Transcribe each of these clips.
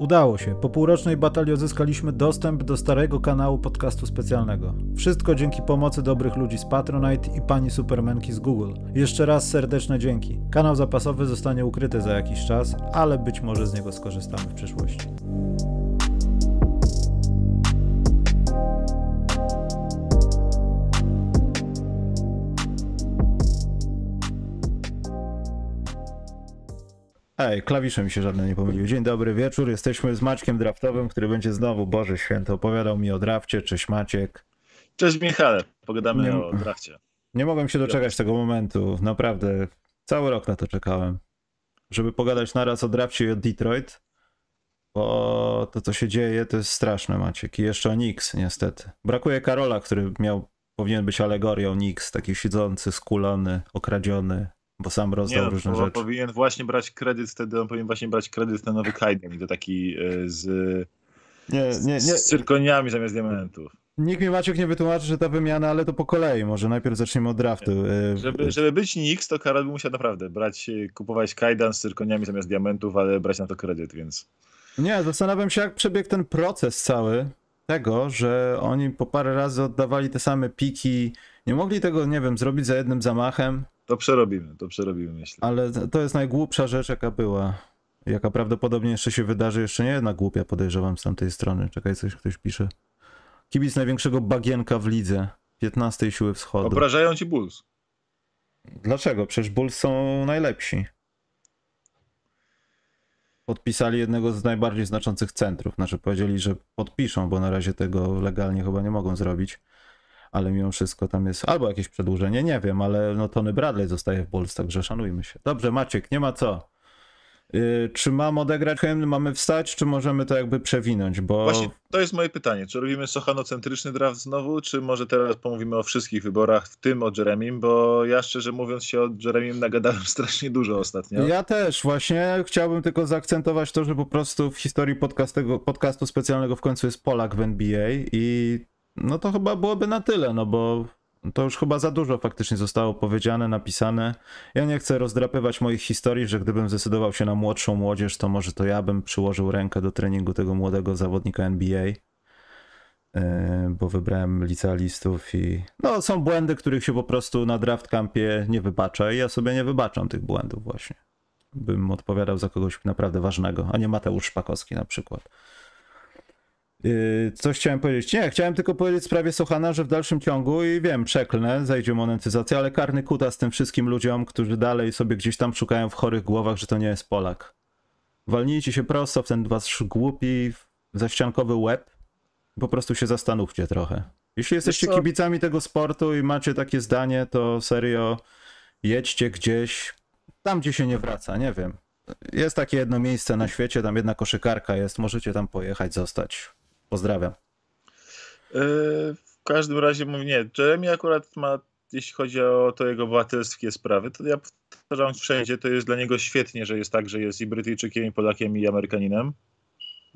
Udało się. Po półrocznej batalii odzyskaliśmy dostęp do starego kanału podcastu specjalnego. Wszystko dzięki pomocy dobrych ludzi z Patronite i pani Supermenki z Google. Jeszcze raz serdeczne dzięki. Kanał zapasowy zostanie ukryty za jakiś czas, ale być może z niego skorzystamy w przyszłości. Ej, klawisze mi się żadne nie pomyliły. Dzień dobry wieczór, jesteśmy z Maćkiem Draftowym, który będzie znowu, Boże Święto, opowiadał mi o drafcie. Cześć Maciek. Cześć Michale, pogadamy Nie- o drafcie. Nie mogłem się doczekać tego momentu, naprawdę. Cały rok na to czekałem. Żeby pogadać naraz o drafcie i o Detroit, bo to co się dzieje to jest straszne Maciek. I jeszcze o Knicks niestety. Brakuje Karola, który miał, powinien być alegorią Knicks, taki siedzący, skulony, okradziony, bo sam rozdał Nie, różne bo rzeczy. powinien właśnie brać kredyt, wtedy on powinien właśnie brać kredyt na nowy Kaiden i to taki e, z, Nie, nie, nie. z cyrkoniami zamiast diamentów. Nikt mi Maciek nie wytłumaczy, że ta wymiana, ale to po kolei. Może najpierw zaczniemy od draftu. Y, Żeby, żeby być Nix, to Karol by musiał naprawdę brać, e, kupować Kaidan z cyrkoniami zamiast diamentów, ale brać na to kredyt, więc Nie, zastanawiam się, jak przebiegł ten proces cały tego, że oni po parę razy oddawali te same piki. Nie mogli tego, nie wiem, zrobić za jednym zamachem, to przerobimy, to przerobimy myślę. ale to jest najgłupsza rzecz, jaka była. Jaka prawdopodobnie jeszcze się wydarzy. Jeszcze nie jedna głupia, podejrzewam, z tamtej strony. Czekaj, coś ktoś pisze. Kibic największego bagienka w lidze. 15 siły wschodu. Obrażają ci Bulls. Dlaczego? Przecież Bulls są najlepsi. Podpisali jednego z najbardziej znaczących centrów. Znaczy powiedzieli, że podpiszą, bo na razie tego legalnie chyba nie mogą zrobić. Ale mimo wszystko tam jest albo jakieś przedłużenie, nie wiem, ale no Tony Bradley zostaje w Bulls, także szanujmy się. Dobrze, Maciek, nie ma co. Yy, czy mam odegrać hymn, mamy wstać, czy możemy to jakby przewinąć, bo... Właśnie to jest moje pytanie. Czy robimy sochanocentryczny draft znowu, czy może teraz pomówimy o wszystkich wyborach, w tym o Jeremim, bo ja szczerze mówiąc się o Jeremim nagadałem strasznie dużo ostatnio. Ja też, właśnie chciałbym tylko zaakcentować to, że po prostu w historii podcastego, podcastu specjalnego w końcu jest Polak w NBA i no to chyba byłoby na tyle, no bo to już chyba za dużo faktycznie zostało powiedziane, napisane. Ja nie chcę rozdrapywać moich historii, że gdybym zdecydował się na młodszą młodzież, to może to ja bym przyłożył rękę do treningu tego młodego zawodnika NBA, yy, bo wybrałem licealistów i no są błędy, których się po prostu na draft campie nie wybacza i ja sobie nie wybaczam tych błędów właśnie bym odpowiadał za kogoś naprawdę ważnego, a nie Mateusz Szpakowski na przykład. Yy, Coś chciałem powiedzieć. Nie, chciałem tylko powiedzieć w sprawie Sochana, że w dalszym ciągu i wiem, przeklnę, zajdzie monetyzacja, ale karny kuta z tym wszystkim ludziom, którzy dalej sobie gdzieś tam szukają w chorych głowach, że to nie jest Polak. Walnijcie się prosto w ten wasz głupi, zaściankowy łeb. Po prostu się zastanówcie trochę. Jeśli jesteście kibicami tego sportu i macie takie zdanie, to serio jedźcie gdzieś, tam gdzie się nie wraca, nie wiem. Jest takie jedno miejsce na świecie, tam jedna koszykarka jest, możecie tam pojechać, zostać. Pozdrawiam. Yy, W każdym razie mówię, nie, Jeremy akurat ma, jeśli chodzi o to jego obywatelskie sprawy, to ja powtarzam wszędzie, to jest dla niego świetnie, że jest tak, że jest i Brytyjczykiem, i Polakiem, i Amerykaninem.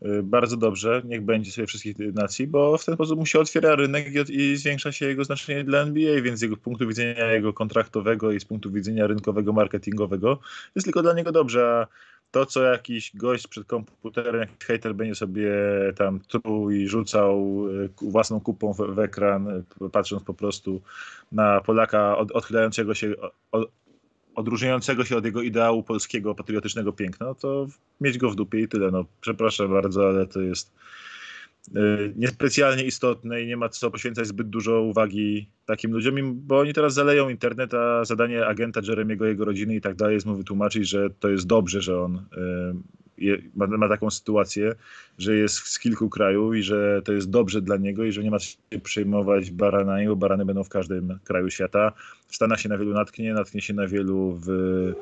Yy, Bardzo dobrze, niech będzie sobie wszystkich nacji, bo w ten sposób mu się otwiera rynek i, zwiększa się jego znaczenie dla NBA, więc z jego punktu widzenia jego kontraktowego i z punktu widzenia rynkowego, marketingowego jest tylko dla niego dobrze, a to, co jakiś gość przed komputerem, jakiś hater będzie sobie tam truł i rzucał ku- własną kupą w, w ekran, y, patrząc po prostu na Polaka od, odchylającego się, od, odróżniającego się od jego ideału polskiego, patriotycznego piękna, no to mieć go w dupie i tyle. No, przepraszam bardzo, ale to jest niespecjalnie istotne i nie ma co poświęcać zbyt dużo uwagi takim ludziom, bo oni teraz zaleją internet, a zadanie agenta Jeremiego, jego rodziny i tak dalej jest mu wytłumaczyć, że to jest dobrze, że on y, ma, taką sytuację, że jest z kilku krajów i że to jest dobrze dla niego i że nie ma się przejmować baranami, bo barany będą w każdym kraju świata. W Stanach się na wielu natknie, natknie się na wielu w, y,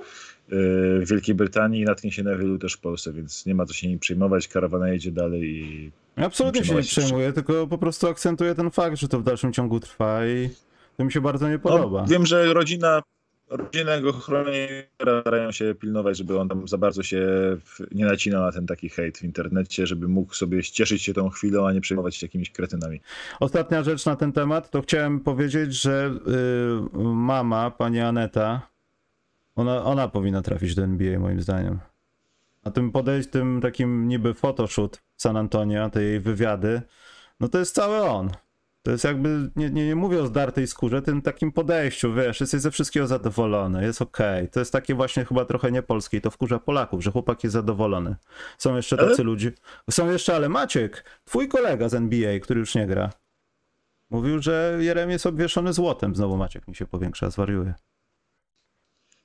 w Wielkiej Brytanii i natknie się na wielu też w Polsce, więc nie ma co się nim przejmować, karawana jedzie dalej i Absolutnie się nie się przejmuję, tylko po prostu akcentuję ten fakt, że to w dalszym ciągu trwa i to mi się bardzo nie podoba. No, wiem, że rodzina, rodzina go chroni, starają się pilnować, żeby on tam za bardzo się nie nacinał na ten taki hejt w internecie, żeby mógł sobie cieszyć się tą chwilą, a nie przejmować się jakimiś kretynami. Ostatnia rzecz na ten temat, to chciałem powiedzieć, że y, mama, pani Aneta, ona, ona powinna trafić do NBA moim zdaniem. A tym podejść, tym takim niby photoshoot San Antonio, tej wywiady, no to jest cały on. To jest jakby, nie, nie, nie mówię o zdartej skórze, tym takim podejściu, wiesz, jesteś ze wszystkiego zadowolony, jest okej. Okay. To jest takie właśnie chyba trochę niepolskie i to wkurza Polaków, że chłopak jest zadowolony. Są jeszcze tacy ale... ludzie. Są jeszcze, ale Maciek, twój kolega z NBA, który już nie gra, mówił, że Jerem jest obwieszony złotem. Znowu Maciek mi się powiększa, zwariuje.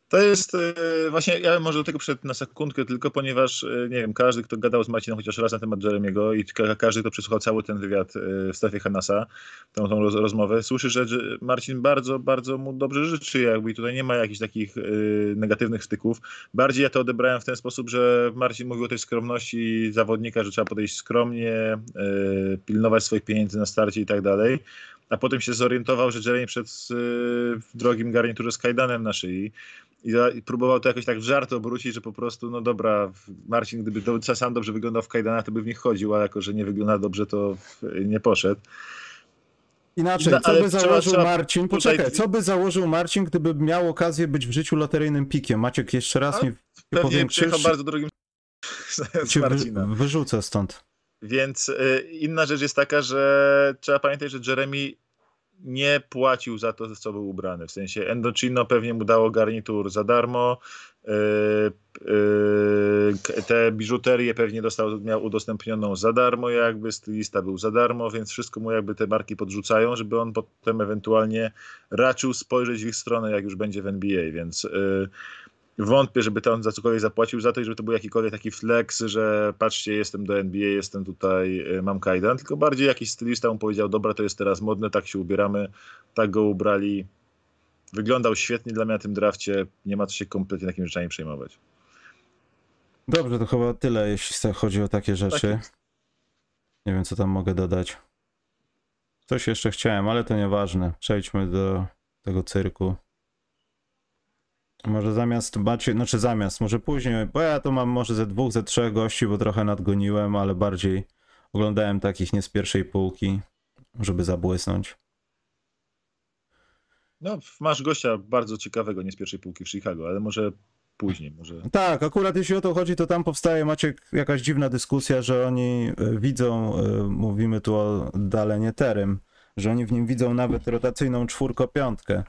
To jest e, właśnie, ja może do tego przed na sekundkę tylko, ponieważ e, nie wiem, każdy, kto gadał z Marcinem chociaż raz na temat Jeremiego i każdy, kto przesłuchał cały ten wywiad e, w strefie Hanasa, tą, tą roz, rozmowę, słyszy, że Marcin bardzo, bardzo mu dobrze życzy jakby i tutaj nie ma jakichś takich negatywnych styków. Bardziej ja to odebrałem w ten sposób, że Marcin mówił o tej skromności zawodnika, że trzeba podejść skromnie, pilnować swoich pieniędzy na starcie i tak dalej a potem się zorientował, że Jeremy przed w drogim garniturze z kajdanem na szyi i, próbował to jakoś tak w żart obrócić, że po prostu, no dobra, Marcin, gdyby do, sam dobrze wyglądał w kajdanach, to by w nich chodził, a jako, że nie wygląda dobrze, to nie poszedł. Inaczej, no, co by założył trzeba, Marcin? Poczekaj, tutaj... co by założył Marcin, gdyby miał okazję być w życiu loteryjnym pikiem? Maciek, jeszcze raz mi Pewnie przyjechał bardzo drogim Cię Marcina. Wyrzucę stąd. Więc y, inna rzecz jest taka, że trzeba pamiętać, że Jeremy nie płacił za to, co był ubrany. W sensie Endocino pewnie mu dało garnitur za darmo, yy, yy, te biżuterię pewnie dostał, miał udostępnioną za darmo, jakby stylista był za darmo, więc wszystko mu jakby te marki podrzucają, żeby on potem ewentualnie raczył spojrzeć w ich stronę, jak już będzie w NBA, więc yy, wątpię, żeby to on za cokolwiek zapłacił za to i żeby to był jakikolwiek taki flex, że patrzcie, jestem do NBA, jestem tutaj, e, mam kajdan, tylko bardziej jakiś stylista mu powiedział, dobra, to jest teraz modne, tak się ubieramy, tak go ubrali. Wyglądał świetnie dla mnie na tym drafcie, nie ma co się kompletnie takimi rzeczami przejmować. Dobrze, to chyba tyle, jeśli chodzi o takie rzeczy. Tak nie wiem, co tam mogę dodać. Coś jeszcze chciałem, ale to nieważne. Przejdźmy do tego cyrku. Może zamiast Maciej, znaczy zamiast, może później, bo ja tu mam może ze dwóch, ze trzech gości, bo trochę nadgoniłem, ale bardziej oglądałem takich nie z pierwszej półki, żeby zabłysnąć. No, masz gościa bardzo ciekawego, nie z pierwszej półki w Chicago, ale może później. Może... Tak, akurat jeśli o to chodzi, to tam powstaje, macie jakaś dziwna dyskusja, że oni e, widzą, e, mówimy tu o Dalenie Terym, że oni w nim widzą nawet rotacyjną czwórko-piątkę.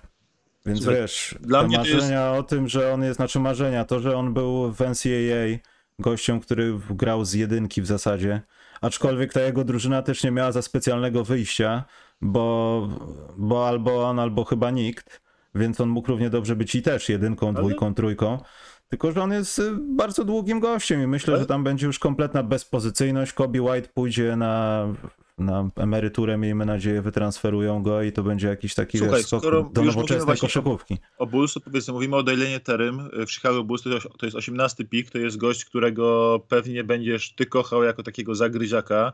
Więc Słuchaj, wiesz, dla mnie marzenia jest... o tym, że on jest, znaczy marzenia, to, że on był w NCAA gościem, który grał z jedynki w zasadzie, aczkolwiek ta jego drużyna też nie miała za specjalnego wyjścia, bo, bo albo on, albo chyba nikt, więc on mógł równie dobrze być i też jedynką, dwójką, trójką. Tylko, że on jest y, bardzo długim gościem i myślę, że tam będzie już kompletna bezpozycyjność. Kobe White pójdzie na na emeryturę, miejmy nadzieję, wytransferują go i to będzie jakiś taki Słuchaj, skok do nowoczesnej koszykówki. O, o Bulls, to powiedzmy, mówimy o Dylenie Terym w Chicago Bulls, to jest 18 pik, to jest gość, którego pewnie będziesz ty kochał jako takiego zagryziaka,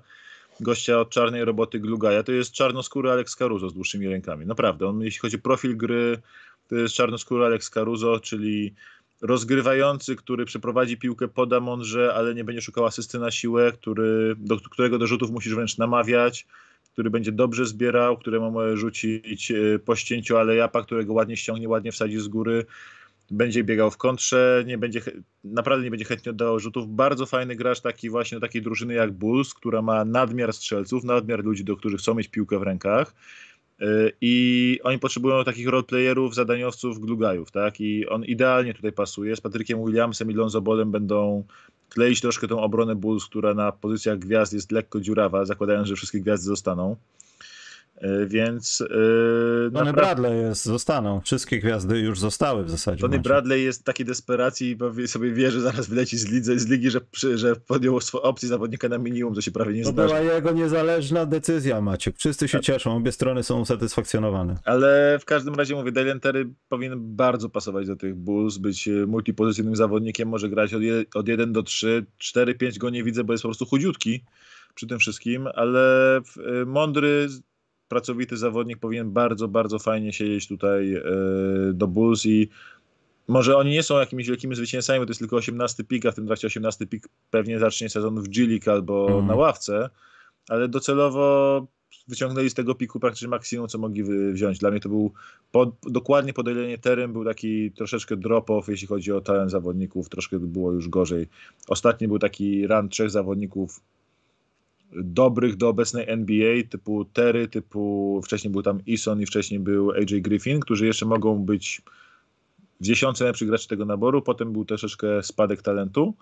gościa od czarnej roboty Glugaja, to jest czarnoskóry Alex Caruso z dłuższymi rękami, naprawdę, on jeśli chodzi o profil gry, to jest czarnoskóry Alex Caruso, czyli rozgrywający, który przeprowadzi piłkę, poda mądrze, ale nie będzie szukał asysty na siłę, który, do którego do rzutów musisz wręcz namawiać, który będzie dobrze zbierał, któremu może rzucić e, po ścięciu alejapa, którego ładnie ściągnie, ładnie wsadzi z góry, będzie biegał w kontrze, nie będzie, naprawdę nie będzie chętnie oddawał rzutów. Bardzo fajny gracz taki właśnie takiej drużyny jak Bulls, która ma nadmiar strzelców, nadmiar ludzi, do których chcą mieć piłkę w rękach I oni potrzebują takich roleplayerów, zadaniowców, glugajów, tak? I on idealnie tutaj pasuje. Z Patrykiem Williamsem i Lonzo Bolem będą kleić troszkę tą obronę Bulls, która na pozycjach gwiazd jest lekko dziurawa, zakładając, że wszystkie gwiazdy zostaną. E, więc. Yy, Tony naprawdę... Bradley jest, zostaną. Wszystkie gwiazdy już zostały w zasadzie. Tony Bradley jest w takiej desperacji i sobie wie, że zaraz wyleci z, lidze, z ligi, że, że podjął opcję zawodnika na minimum, co się prawie nie to zdarza. To była jego niezależna decyzja, Maciek. Wszyscy się tak. cieszą, obie strony są usatysfakcjonowane. Ale w każdym razie mówię, Dalian Terry powinien bardzo pasować do tych Bulls, być e, multipozycyjnym zawodnikiem, może grać od, je, od 1 do 3, 4-5 go nie widzę, bo jest po prostu chudziutki przy tym wszystkim, ale e, mądry pracowity zawodnik powinien bardzo, bardzo fajnie siedzieć tutaj e, do Bulls i może oni nie są jakimiś wielkimi zwycięzcami, bo to jest tylko 18 pik, a w tym trakcie 18 pik pewnie zacznie sezon w G League albo mm. na ławce, ale docelowo wyciągnęli z tego piku praktycznie maksimum, co mogli wziąć. Dla mnie to był pod, dokładnie podelenie terem, był taki troszeczkę drop-off, jeśli chodzi o talent zawodników, troszkę było już gorzej. Ostatni był taki run trzech zawodników dobrych do obecnej NBA, typu Terry, typu wcześniej był tam Eason i wcześniej był AJ Griffin, którzy jeszcze mogą być w dziesiątce najlepszych graczy tego naboru. Potem był troszeczkę spadek talentu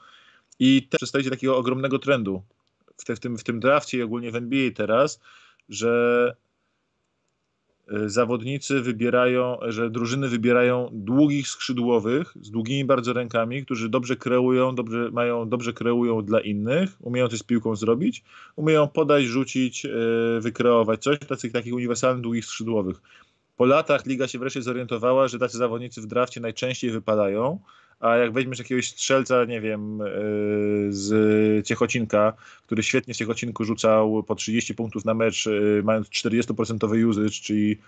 i też takiego ogromnego trendu w, te, w, tym, w tym drafcie i ogólnie w NBA teraz, że zawodnicy wybierają, że drużyny wybierają długich skrzydłowych z długimi bardzo rękami, którzy dobrze kreują, dobrze mają, dobrze kreują dla innych, umieją coś z piłką zrobić, umieją podać, rzucić, y, wykreować coś, tacy, takich uniwersalnych długich skrzydłowych. Po latach liga się wreszcie zorientowała, że tacy zawodnicy w drafcie najczęściej wypadają, a jak weźmiesz jakiegoś strzelca, nie wiem, e, z Ciechocinka, który świetnie w Ciechocinku rzucał po 30 punktów na mecz, e, mając 40% usage, czyli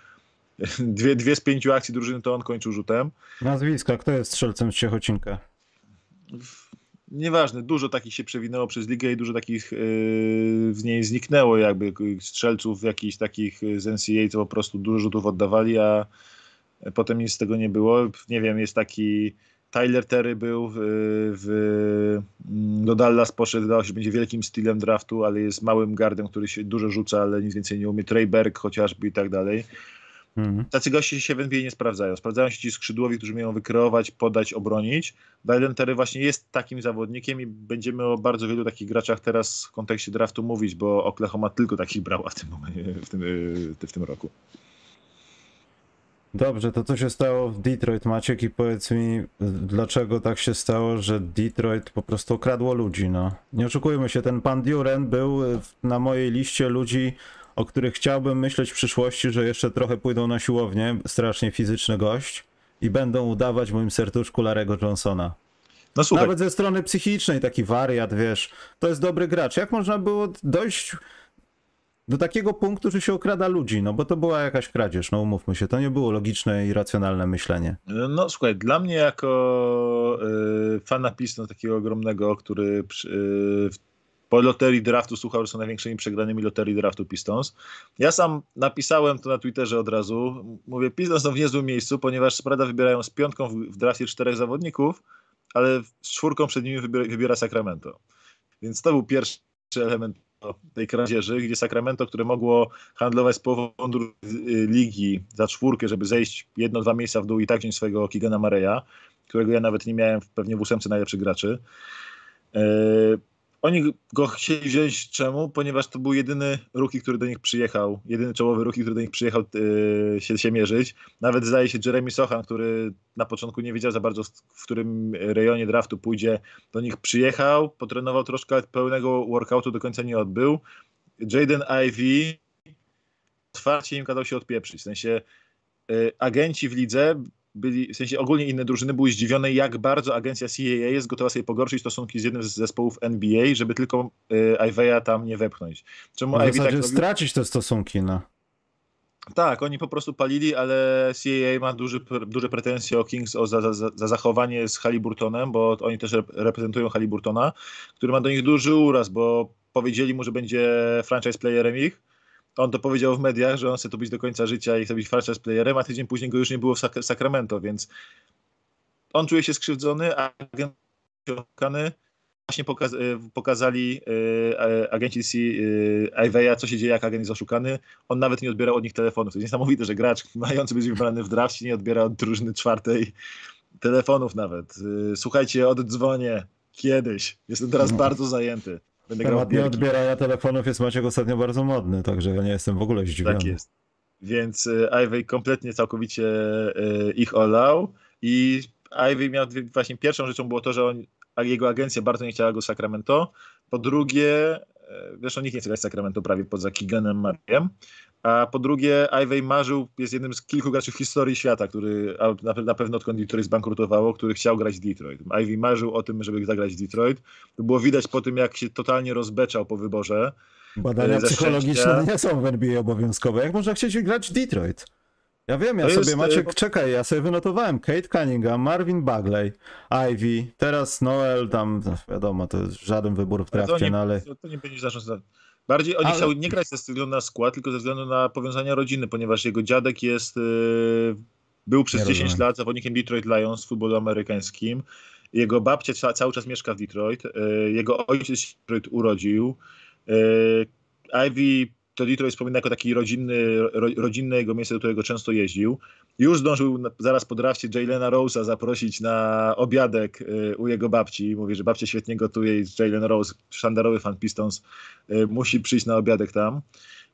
dwie, dwie z pięciu akcji drużyny, to on kończył rzutem. Nazwiska, kto jest strzelcem z Ciechocinka? Nieważne, dużo takich się przewinęło przez ligę i dużo takich yy, z niej zniknęło jakby strzelców jakichś takich z NCAA, co po prostu dużo rzutów oddawali, a potem nic z tego nie było. Nie wiem, jest taki Tyler Terry był w, w, do Dallas poszedł, się, będzie wielkim stylem draftu, ale jest małym gardem, który się dużo rzuca, ale nic więcej nie umie. Trey Berg chociażby i tak dalej. Mhm. Tacy goście się w NBA nie sprawdzają. Sprawdzają się ci skrzydłowi, którzy umieją wykreować, podać, obronić. Dylan Terry właśnie jest takim zawodnikiem i będziemy o bardzo wielu takich graczach teraz w kontekście draftu mówić, bo Oklahoma tylko takich brała w tym, w tym, w tym roku. Dobrze, to co się stało w Detroit, Maciek, i powiedz mi, dlaczego tak się stało, że Detroit po prostu okradło ludzi, no. Nie oszukujmy się, ten pan Duren był na mojej liście ludzi, o których chciałbym myśleć w przyszłości, że jeszcze trochę pójdą na siłownię, strasznie fizyczny gość, i będą udawać w moim serduszku Larego Johnsona. No. Nawet ze strony psychicznej taki wariat, wiesz, to jest dobry gracz. Jak można było dojść do takiego punktu, że się okrada ludzi, no bo to była jakaś kradzież, no umówmy się, to nie było logiczne i racjonalne myślenie. No słuchaj, dla mnie jako y, fana Pistons takiego ogromnego, który y, po loterii draftu słuchał, że są największymi przegranymi loterii draftu Pistons. Ja sam napisałem to na Twitterze od razu. Mówię, Pistons są w niezłym miejscu, ponieważ Sprada wybierają z piątką w, drafcie czterech zawodników, ale z czwórką przed nimi wybiera, wybiera Sacramento. Więc to był pierwszy element tej kradzieży, gdzie Sacramento, które mogło handlować z połową ligi za czwórkę, żeby zejść jedno, dwa miejsca w dół i tak wziąć swojego Kigana Mareya, którego ja nawet nie miałem pewnie w ósemce najlepszych graczy. E, oni go chcieli wziąć czemu? Ponieważ to był jedyny ruki, który do nich przyjechał, jedyny czołowy ruki, który do nich przyjechał yy, się, się mierzyć. Nawet zdaje się Jeremy Sochan, który na początku nie wiedział za bardzo, w którym rejonie draftu pójdzie, do nich przyjechał, potrenował troszkę, pełnego workoutu do końca nie odbył. Jaden Ivy otwarcie im kazał się odpieprzyć. W sensie yy, agenci w lidze byli, w sensie ogólnie inne drużyny były zdziwione, jak bardzo agencja CAA jest gotowa sobie pogorszyć stosunki z jednym z zespołów NBA, żeby tylko y, Iveya tam nie wepchnąć. Czemu no, Ivy tak stracić te stosunki, no. Tak, oni po prostu palili, ale CAA ma duży, duże pretensje o Kings o za, za, za zachowanie z Halliburtonem, bo oni też reprezentują Halliburtona, który ma do nich duży uraz, bo powiedzieli mu, że będzie franchise playerem ich, on to powiedział w mediach, że on chce to być do końca życia i chce być franchise playerem, a tydzień później go już nie było w Sacramento, więc on czuje się skrzywdzony, a agent właśnie pokaz e, pokazali e, agenci C, e, Iveya, co się dzieje, jak agent jest oszukany. On nawet nie odbierał od nich telefonów. To jest niesamowite, że gracz mający być wybrany w drafcie nie odbiera od drużyny czwartej telefonów nawet. E, słuchajcie, oddzwonię kiedyś. Jestem teraz no. bardzo zajęty. Będę Temat nie odbierania telefonów jest Maciek ostatnio bardzo modny, także ja nie jestem w ogóle zdziwiony. Tak jest. Więc e, Ivy kompletnie, całkowicie e, ich olał i Ivy miał właśnie pierwszą rzeczą było to, że on, jego agencja bardzo nie chciała go Sacramento. Po drugie, zresztą nikt nie chce grać Sacramento prawie poza Keeganem Mariem, a po drugie, Ivey marzył, jest jednym z kilku graczy w historii świata, który na pewno odkąd Detroit zbankrutowało, który chciał grać Detroit. Ivey marzył o tym, żeby zagrać Detroit. To było widać po tym, jak się totalnie rozbeczał po wyborze. Badania psychologiczne nie są w NBA obowiązkowe. Jak można chcieć grać w Detroit? Ja wiem, ja to sobie, jest, Maciek, czekaj, ja sobie wynotowałem Kate Cunningham, Marvin Bagley, Ivy, teraz Noel, tam, no wiadomo, to jest żaden wybór w drafcie, no ale... To nie będzie zarządzane Bardziej oni Ale... chcieli nie grać ze względu na skład, tylko ze względu na powiązania rodziny, ponieważ jego dziadek jest, yy, był przez nie 10 rozumiem. lat zawodnikiem Detroit Lions w futbolu amerykańskim. Jego babcia cały czas mieszka w Detroit. Yy, jego ojciec się Detroit urodził. Yy, Ivy to Detroit wspomina jako taki rodzinny, ro, rodzinne jego miejsce, do którego często jeździł. Już zdążył na, zaraz po drafcie Jalena Rose'a zaprosić na obiadek y, u jego babci. Mówi, że babcia świetnie gotuje i Jalen Rose, szandarowy fan Pistons, y, musi przyjść na obiadek tam.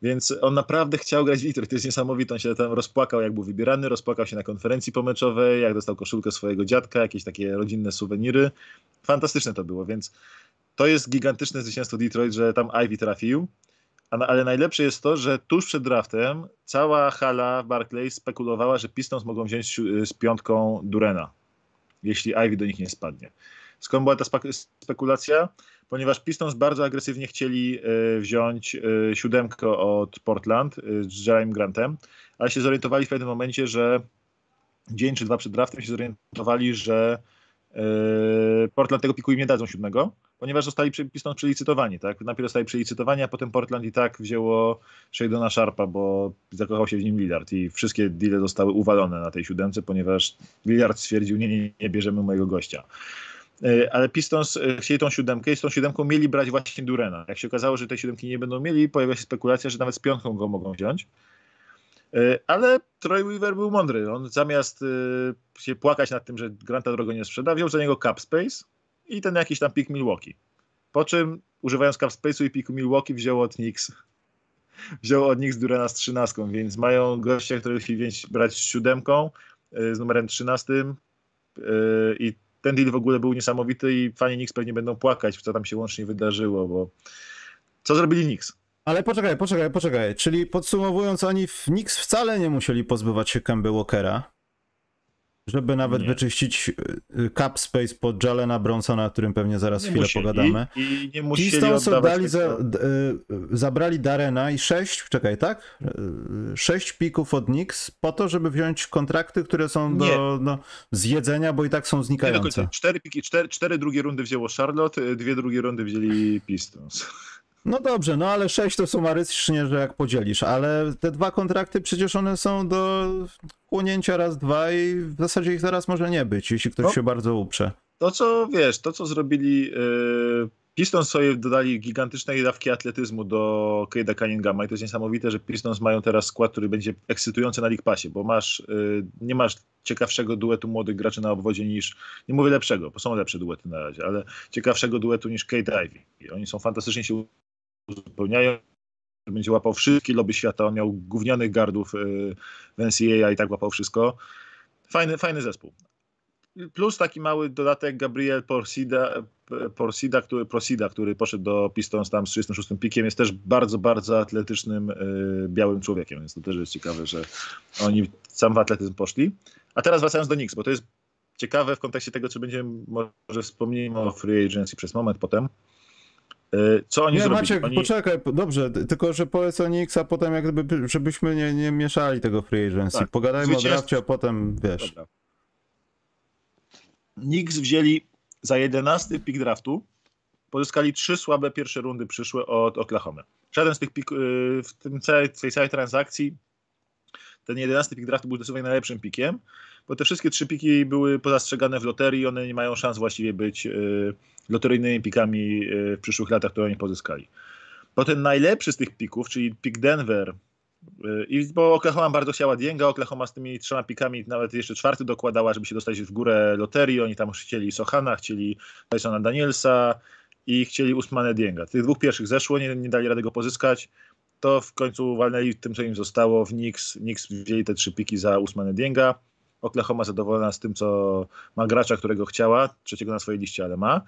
Więc on naprawdę chciał grać w Detroit. To jest niesamowite. On się tam rozpłakał, jak był wybierany, rozpłakał się na konferencji pomeczowej, jak dostał koszulkę swojego dziadka, jakieś takie rodzinne suweniry. Fantastyczne to było, więc to jest gigantyczne zwycięstwo Detroit, że tam Ivy trafił ale najlepsze jest to, że tuż przed draftem cała hala w Barclays spekulowała, że Pistons mogą wziąć z piątką Durena, jeśli Ivy do nich nie spadnie. Skąd była ta spekulacja? Ponieważ Pistons bardzo agresywnie chcieli e, wziąć e, siódemkę od Portland e, z Jeremy Grantem, ale się zorientowali w pewnym momencie, że dzień czy dwa przed draftem się zorientowali, że Portland tego piku im nie dadzą siódmego, ponieważ zostali Pistons przelicytowani, tak? Najpierw zostali przelicytowani, a potem Portland i tak wzięło Shadona Sharpa, bo zakochał się w nim Lillard i wszystkie deale zostały uwalone na tej siódemce, ponieważ Lillard stwierdził, nie, nie, nie bierzemy mojego gościa. E, ale Pistons e, chcieli tą siódemkę i z tą siódemką mieli brać właśnie Durena. Jak się okazało, że tej siódemki nie będą mieli, pojawia się spekulacja, że nawet z piątką go mogą wziąć. E, ale Troy Weaver był mądry. On zamiast się płakać nad tym, że Granta drogo nie sprzeda, wziął za niego cap space i ten jakiś tam pik Milwaukee. Po czym, używając cap space'u i piku Milwaukee, wziął od Knicks wziął od Knicks Durena z trzynastką, więc mają gościa, który chce brać z siódemką, z numerem trzynastym i ten deal w ogóle był niesamowity i fani Knicks pewnie będą płakać, co tam się łącznie wydarzyło, bo co zrobili Knicks? Ale poczekaj, poczekaj, poczekaj. Czyli podsumowując, oni w Knicks wcale nie musieli pozbywać się Kemba Walkera. Żeby nawet nie. wyczyścić y, cap space pod Jalena Bronsona, o którym pewnie zaraz nie chwilę musieli. pogadamy. I nie musieli Pistons oddali za, y, zabrali Darena i sześć, czekaj, tak? Y, sześć pików od Knicks po to, żeby wziąć kontrakty, które są do no, zjedzenia, bo i tak są znikające. Nie, cztery, piki, cztery, cztery drugie rundy wzięło Charlotte, dwie drugie rundy wzięli Pistons. No dobrze, no ale sześć to sumarycznie, że jak podzielisz, ale te dwa kontrakty przecież one są do chłonięcia raz, dwa i w zasadzie ich zaraz może nie być, jeśli ktoś no, się bardzo uprze. To co, wiesz, to co zrobili yy, Pistons sobie dodali gigantycznej dawki atletyzmu do Cade'a Cunninghama i to jest niesamowite, że Pistons mają teraz skład, który będzie ekscytujący na League Passie, bo masz, yy, nie masz ciekawszego duetu młodych graczy na obwodzie niż, nie mówię lepszego, bo są lepsze duety na razie, ale ciekawszego duetu niż Kate Ivy. I oni są fantastycznie się uzupełniają. Będzie łapał wszystkie lobby świata. On miał gównianych gardów y, w NCAA i tak łapał wszystko. Fajny, fajny zespół. Plus taki mały dodatek Gabriel Porsida, Porsida, który, który poszedł do Pistons tam z 36 pikiem, jest też bardzo, bardzo atletycznym y, białym człowiekiem, więc to też jest ciekawe, że oni sam w atletyzm poszli. A teraz wracając do Knicks, bo to jest ciekawe w kontekście tego, czy będziemy, może wspomnimy o free agency przez moment potem. E, co oni nie, zrobili? Maciek, oni... poczekaj, dobrze, tylko że powiedz o Nix, a potem jak gdyby, żebyśmy nie, nie mieszali tego free agency. Tak. Pogadajmy Zwycięstw... o drafcie, a potem wiesz. Dobra. Knicks wzięli za 11 pik draftu, pozyskali trzy słabe pierwsze rundy przyszłe od Oklahoma. Żaden z tych pik, y, w tym całej, tej całej transakcji ten 11 pik draftu był zdecydowanie najlepszym pikiem, bo te wszystkie trzy piki były pozastrzegane w loterii, one nie mają szans właściwie być y, loteryjnymi pikami y, w przyszłych latach, które oni pozyskali. Potem najlepszy z tych pików, czyli pik Denver, y, i bo Oklahoma bardzo chciała Dienga, Oklahoma z tymi trzema pikami nawet jeszcze czwarty dokładała, żeby się dostać w górę loterii. Oni tam chcieli Sohana, chcieli Tysona Danielsa i chcieli Usmane Dienga. Tych dwóch pierwszych zeszło, nie, nie dali rady go pozyskać. To w końcu walnęli tym, co im zostało w Knicks. Knicks wzięli te trzy piki za Usmane Dienga. Oklahoma zadowolona z tym, co ma gracza, którego chciała, trzeciego na swojej liście, ale ma,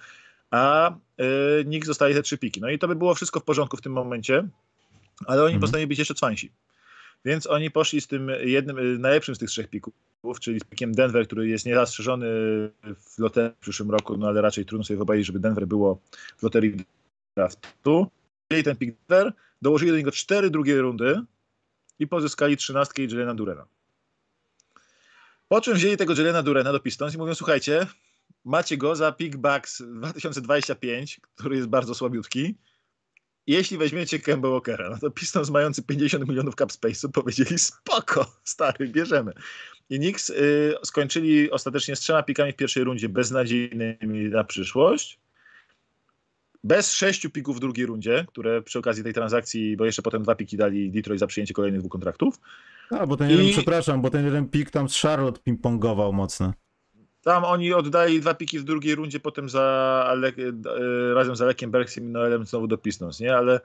a y, Nick zostaje te trzy piki. No i to by było wszystko w porządku w tym momencie, ale oni mhm. postanowili być jeszcze cwańsi. Więc oni poszli z tym jednym, y, najlepszym z tych trzech pików, czyli z pikiem Denver, który jest niezastrzeżony w loterii w przyszłym roku, no ale raczej trudno sobie wyobrazić, żeby Denver było w loterii draftu. Wzięli ten Denver, dołożyli do niego cztery drugie rundy i pozyskali trzynastkę i Jelena Durena. Po czym wzięli tego Jelena Durena do Pistons i mówią, słuchajcie, macie go za pick Bucks 2025, który jest bardzo słabiutki, jeśli weźmiecie Kemba Walkera, no to Pistons mający 50 milionów cap space'u powiedzieli spoko, stary, bierzemy. I Knicks y, skończyli ostatecznie z trzema pikami w pierwszej rundzie beznadziejnymi na przyszłość. Bez sześciu pików w drugiej rundzie, które przy okazji tej transakcji, bo jeszcze potem dwa piki dali Detroit za przyjęcie kolejnych dwóch kontraktów. A, bo ten jeden, I... przepraszam, bo ten jeden pik tam z Charlotte ping-pongował mocno. Tam oni oddali dwa piki w drugiej rundzie, potem za e, razem z Alekiem Berksem i Noelem znowu do Pistons, nie? Ale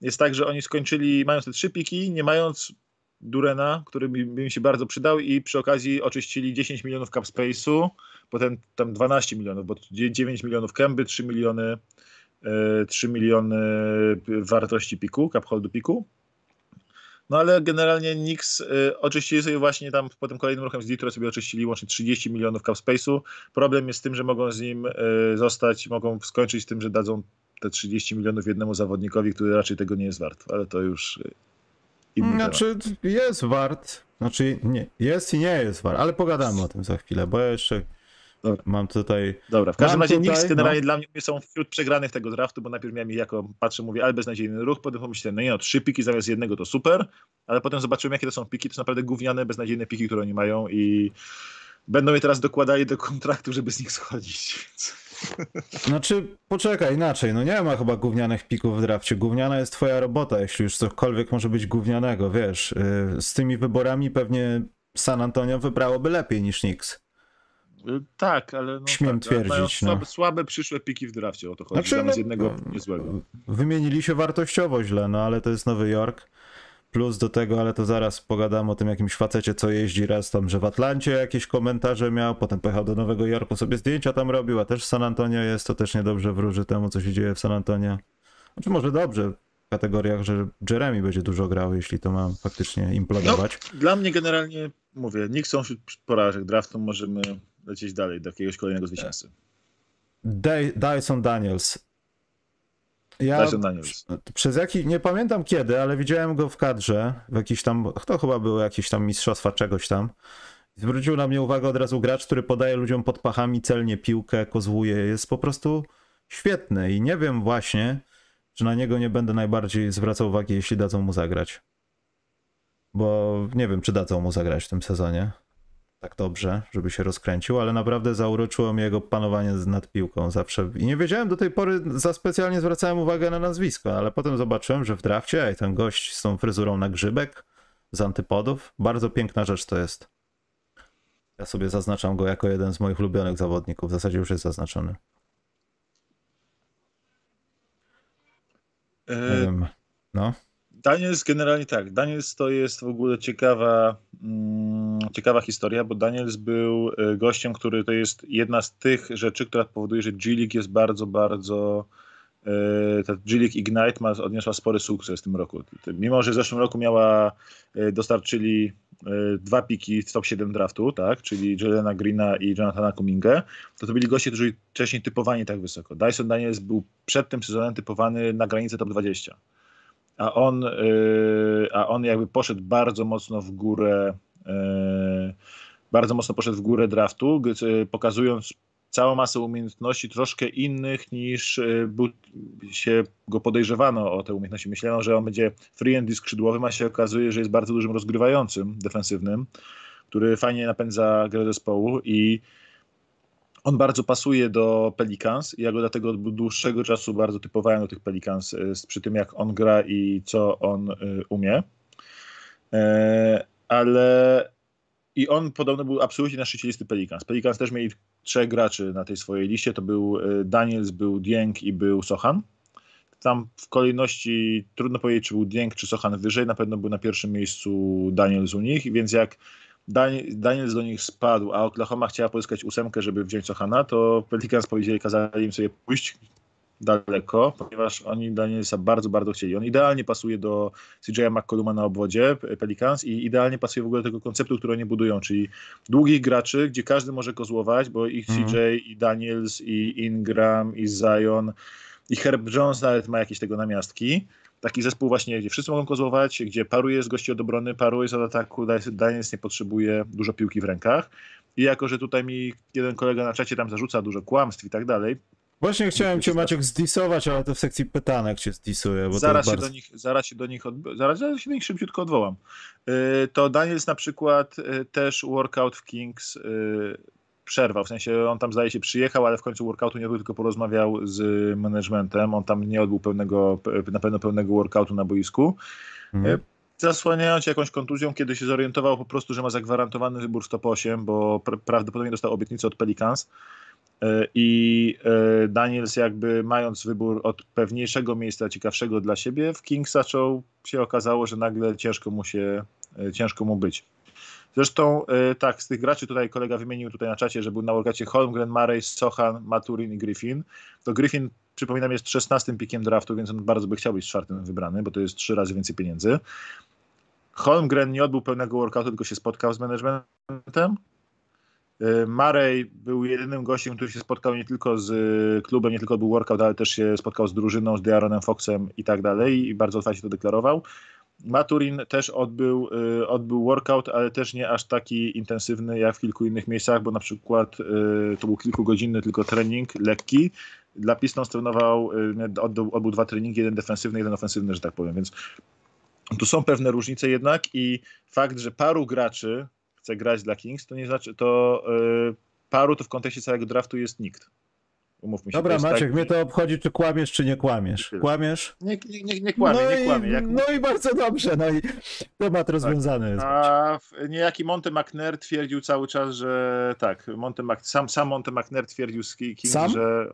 jest tak, że oni skończyli, mając te trzy piki, nie mając Durena, który by mi się bardzo przydał i przy okazji oczyścili 10 milionów cap space'u, potem tam 12 milionów, bo 9 milionów kęby, 3 miliony 3 e, miliony wartości piku, cap holdu piku. No ale generalnie Nix y, oczyścili sobie właśnie tam po tym kolejnym ruchem z Detroit sobie oczyścili łącznie 30 milionów cap space'u. Problem jest z tym, że mogą z nim y, zostać, mogą skończyć z tym, że dadzą te 30 milionów jednemu zawodnikowi, który raczej tego nie jest wart, ale to już inny Znaczy temat. jest wart, znaczy nie, jest i nie jest wart, ale pogadamy o tym za chwilę, bo ja jeszcze Dobra. Mam tutaj. Dobra, w każdym razie Knicks generalnie no. dla mnie są wśród przegranych tego draftu, bo najpierw miałem jako, patrzę, mówię, ale beznadziejny ruch, potem pomyślałem, no nie no, trzy piki zamiast jednego to super, ale potem zobaczyłem, jakie to są piki, to są naprawdę gówniane, beznadziejne piki, które oni mają i będą je teraz dokładali do kontraktu, żeby z nich schodzić. Znaczy, poczekaj, inaczej, no nie ma chyba gównianych pików w drafcie. Gówniana jest twoja robota, jeśli już cokolwiek może być gównianego, wiesz. Y, z tymi wyborami pewnie San Antonio wybrałoby lepiej niż Knicks. Y, tak, ale no Śmiem tak, twierdzić. Słabe, no. słabe, przyszłe piki w drafcie, o to chodzi, znaczy, no, jednego niezłego. Wymienili się wartościowo źle, no ale to jest Nowy Jork. Plus do tego, ale to zaraz pogadam o tym jakimś facecie, co jeździ raz tam, że w Atlancie jakieś komentarze miał, potem pojechał do Nowego Jorku, sobie zdjęcia tam robił, a też San Antonio jest, to też niedobrze wróży temu, co się dzieje w San Antonio. Znaczy może dobrze, w kategoriach, że Jeremy będzie dużo grał, jeśli to ma faktycznie implodować. No, dla mnie generalnie, mówię, nikt są porażek draftu, możemy lecieć dalej do jakiegoś kolejnego zwycięzcy. Dyson Daniels. Ja Dyson Daniels. Przez jaki, nie pamiętam kiedy, ale widziałem go w kadrze, w jakiś tam, to chyba było jakieś tam mistrzostwa czegoś tam. Zwrócił na mnie uwagę od razu gracz, który podaje ludziom pod pachami celnie piłkę, kozłuje. Jest po prostu świetny i nie wiem właśnie, czy na niego nie będę najbardziej zwracał uwagi, jeśli dadzą mu zagrać. Bo nie wiem, czy dadzą mu zagrać w tym sezonie tak dobrze, żeby się rozkręcił, ale naprawdę zauroczyło mnie jego panowanie nad piłką zawsze. I nie wiedziałem do tej pory, za specjalnie zwracałem uwagę na nazwisko, ale potem zobaczyłem, że w drafcie, ej, ten gość z tą fryzurą na grzybek, z antypodów, bardzo piękna rzecz to jest. Ja sobie zaznaczam go jako jeden z moich ulubionych zawodników, w zasadzie już jest zaznaczony. E. No. Daniels generalnie tak. Daniels to jest w ogóle ciekawa, mm, ciekawa historia, bo Daniels był e, gościem, który to jest jedna z tych rzeczy, która powoduje, że G-League jest bardzo, bardzo e, ta G-League Ignite ma, odniosła spory sukces w tym roku. Mimo, że w zeszłym roku miała, e, dostarczyli dwa piki w top 7 draftu, tak, czyli Jelena Greena i Jonathana Kumingę, to to byli goście, którzy wcześniej typowani tak wysoko. Dyson Daniels był przed tym sezonem typowany na granicę top 20 a on, y, a on jakby poszedł bardzo mocno w górę, y, bardzo mocno poszedł w górę draftu, y, pokazując całą masę umiejętności troszkę innych niż był, się go podejrzewano o te umiejętności. Myślano, że on będzie free and skrzydłowym, a się okazuje, że jest bardzo dużym rozgrywającym, defensywnym, który fajnie napędza grę zespołu i on bardzo pasuje do Pelicans i ja go dlatego od dłuższego czasu bardzo typowałem do tych Pelicans y, przy tym, jak on gra i co on y, umie. E, ale i on podobno był absolutnie na szczycie listy Pelicans. Pelicans też mieli trzech graczy na tej swojej liście. To był Daniels, był Dieng i był Sochan. Tam w kolejności trudno powiedzieć, czy był Dieng, czy Sochan wyżej. Na pewno był na pierwszym miejscu Daniels u nich, więc jak Daniels do nich spadł, a Oklahoma chciała pozyskać ósemkę, żeby wziąć Sochana, to Pelicans powiedzieli, kazali im sobie pójść daleko, ponieważ oni Danielsa bardzo, bardzo chcieli. On idealnie pasuje do CJ McColluma na obwodzie Pelicans i idealnie pasuje w ogóle do tego konceptu, który oni budują, czyli długich graczy, gdzie każdy może kozłować, bo ich CJ, mm. i Daniels, i Ingram, i Zion, i Herb Jones nawet ma jakieś tego namiastki taki zespół właśnie, gdzie wszyscy mogą kozłować, gdzie paruje z gości od obrony, paruje z ataku, Daniels nie potrzebuje dużo piłki w rękach. I jako, że tutaj mi jeden kolega na czacie tam zarzuca dużo kłamstw i tak dalej, Właśnie chciałem cię Maciek zdisować, ale to w sekcji pytanek cię zdisuję. Bo zaraz, się bardzo... do nich, zaraz się do nich zaraz, zaraz się do nich szybciutko odwołam. Yy, to Daniels na przykład yy, też workout w Kings yy, przerwał, w sensie on tam zdaje się przyjechał, ale w końcu workoutu nie był, tylko porozmawiał z managementem, on tam nie odbył pełnego, na pewno pełnego workoutu na boisku. Mhm. Zasłaniając jakąś kontuzją, kiedy się zorientował po prostu, że ma zagwarantowany wybór w top 8, bo prawdopodobnie dostał obietnicę od Pelicans E, I e, Daniels jakby mając wybór od pewniejszego miejsca, ciekawszego dla siebie, w Kings zaczął się okazało, że nagle ciężko mu się, e, ciężko mu być. Zresztą tak, z tych graczy tutaj kolega wymienił tutaj na czacie, że był na workacie Holmgren, Murray, Sochan, Maturin i Griffin. To Griffin, przypominam, jest 16 pikiem draftu, więc on bardzo by chciał być czwartym wybrany, bo to jest trzy razy więcej pieniędzy. Holmgren nie odbył pełnego workoutu, tylko się spotkał z managementem. Y, Marej był jedynym gościem, który się spotkał nie tylko z y, klubem, nie tylko był workout, ale też się spotkał z drużyną, z Dearonem Foxem i tak dalej i bardzo otwarcie to deklarował. Maturin też odbył, y, odbył workout, ale też nie aż taki intensywny jak w kilku innych miejscach, bo na przykład to był kilkugodzinny tylko trening lekki. Dla Pistons trenował, odbył, odbył dwa treningi, jeden defensywny, jeden ofensywny, że tak powiem, więc tu są pewne różnice jednak i fakt, że paru graczy chce grać dla Kings, to nie znaczy, to paru to w kontekście całego draftu jest nikt. Umówmy się. Dobra, Maciek, taki... mnie to obchodzi, czy kłamiesz, czy nie kłamiesz. Kłamiesz? Nie, nie, nie, nie kłamię, no nie kłamię. Jak... No i bardzo dobrze, no i temat tak. rozwiązany jest. A niejaki Monty McNair twierdził cały czas, że tak, Monty Mac... sam, sam Monty McNair twierdził z Kings, sam? że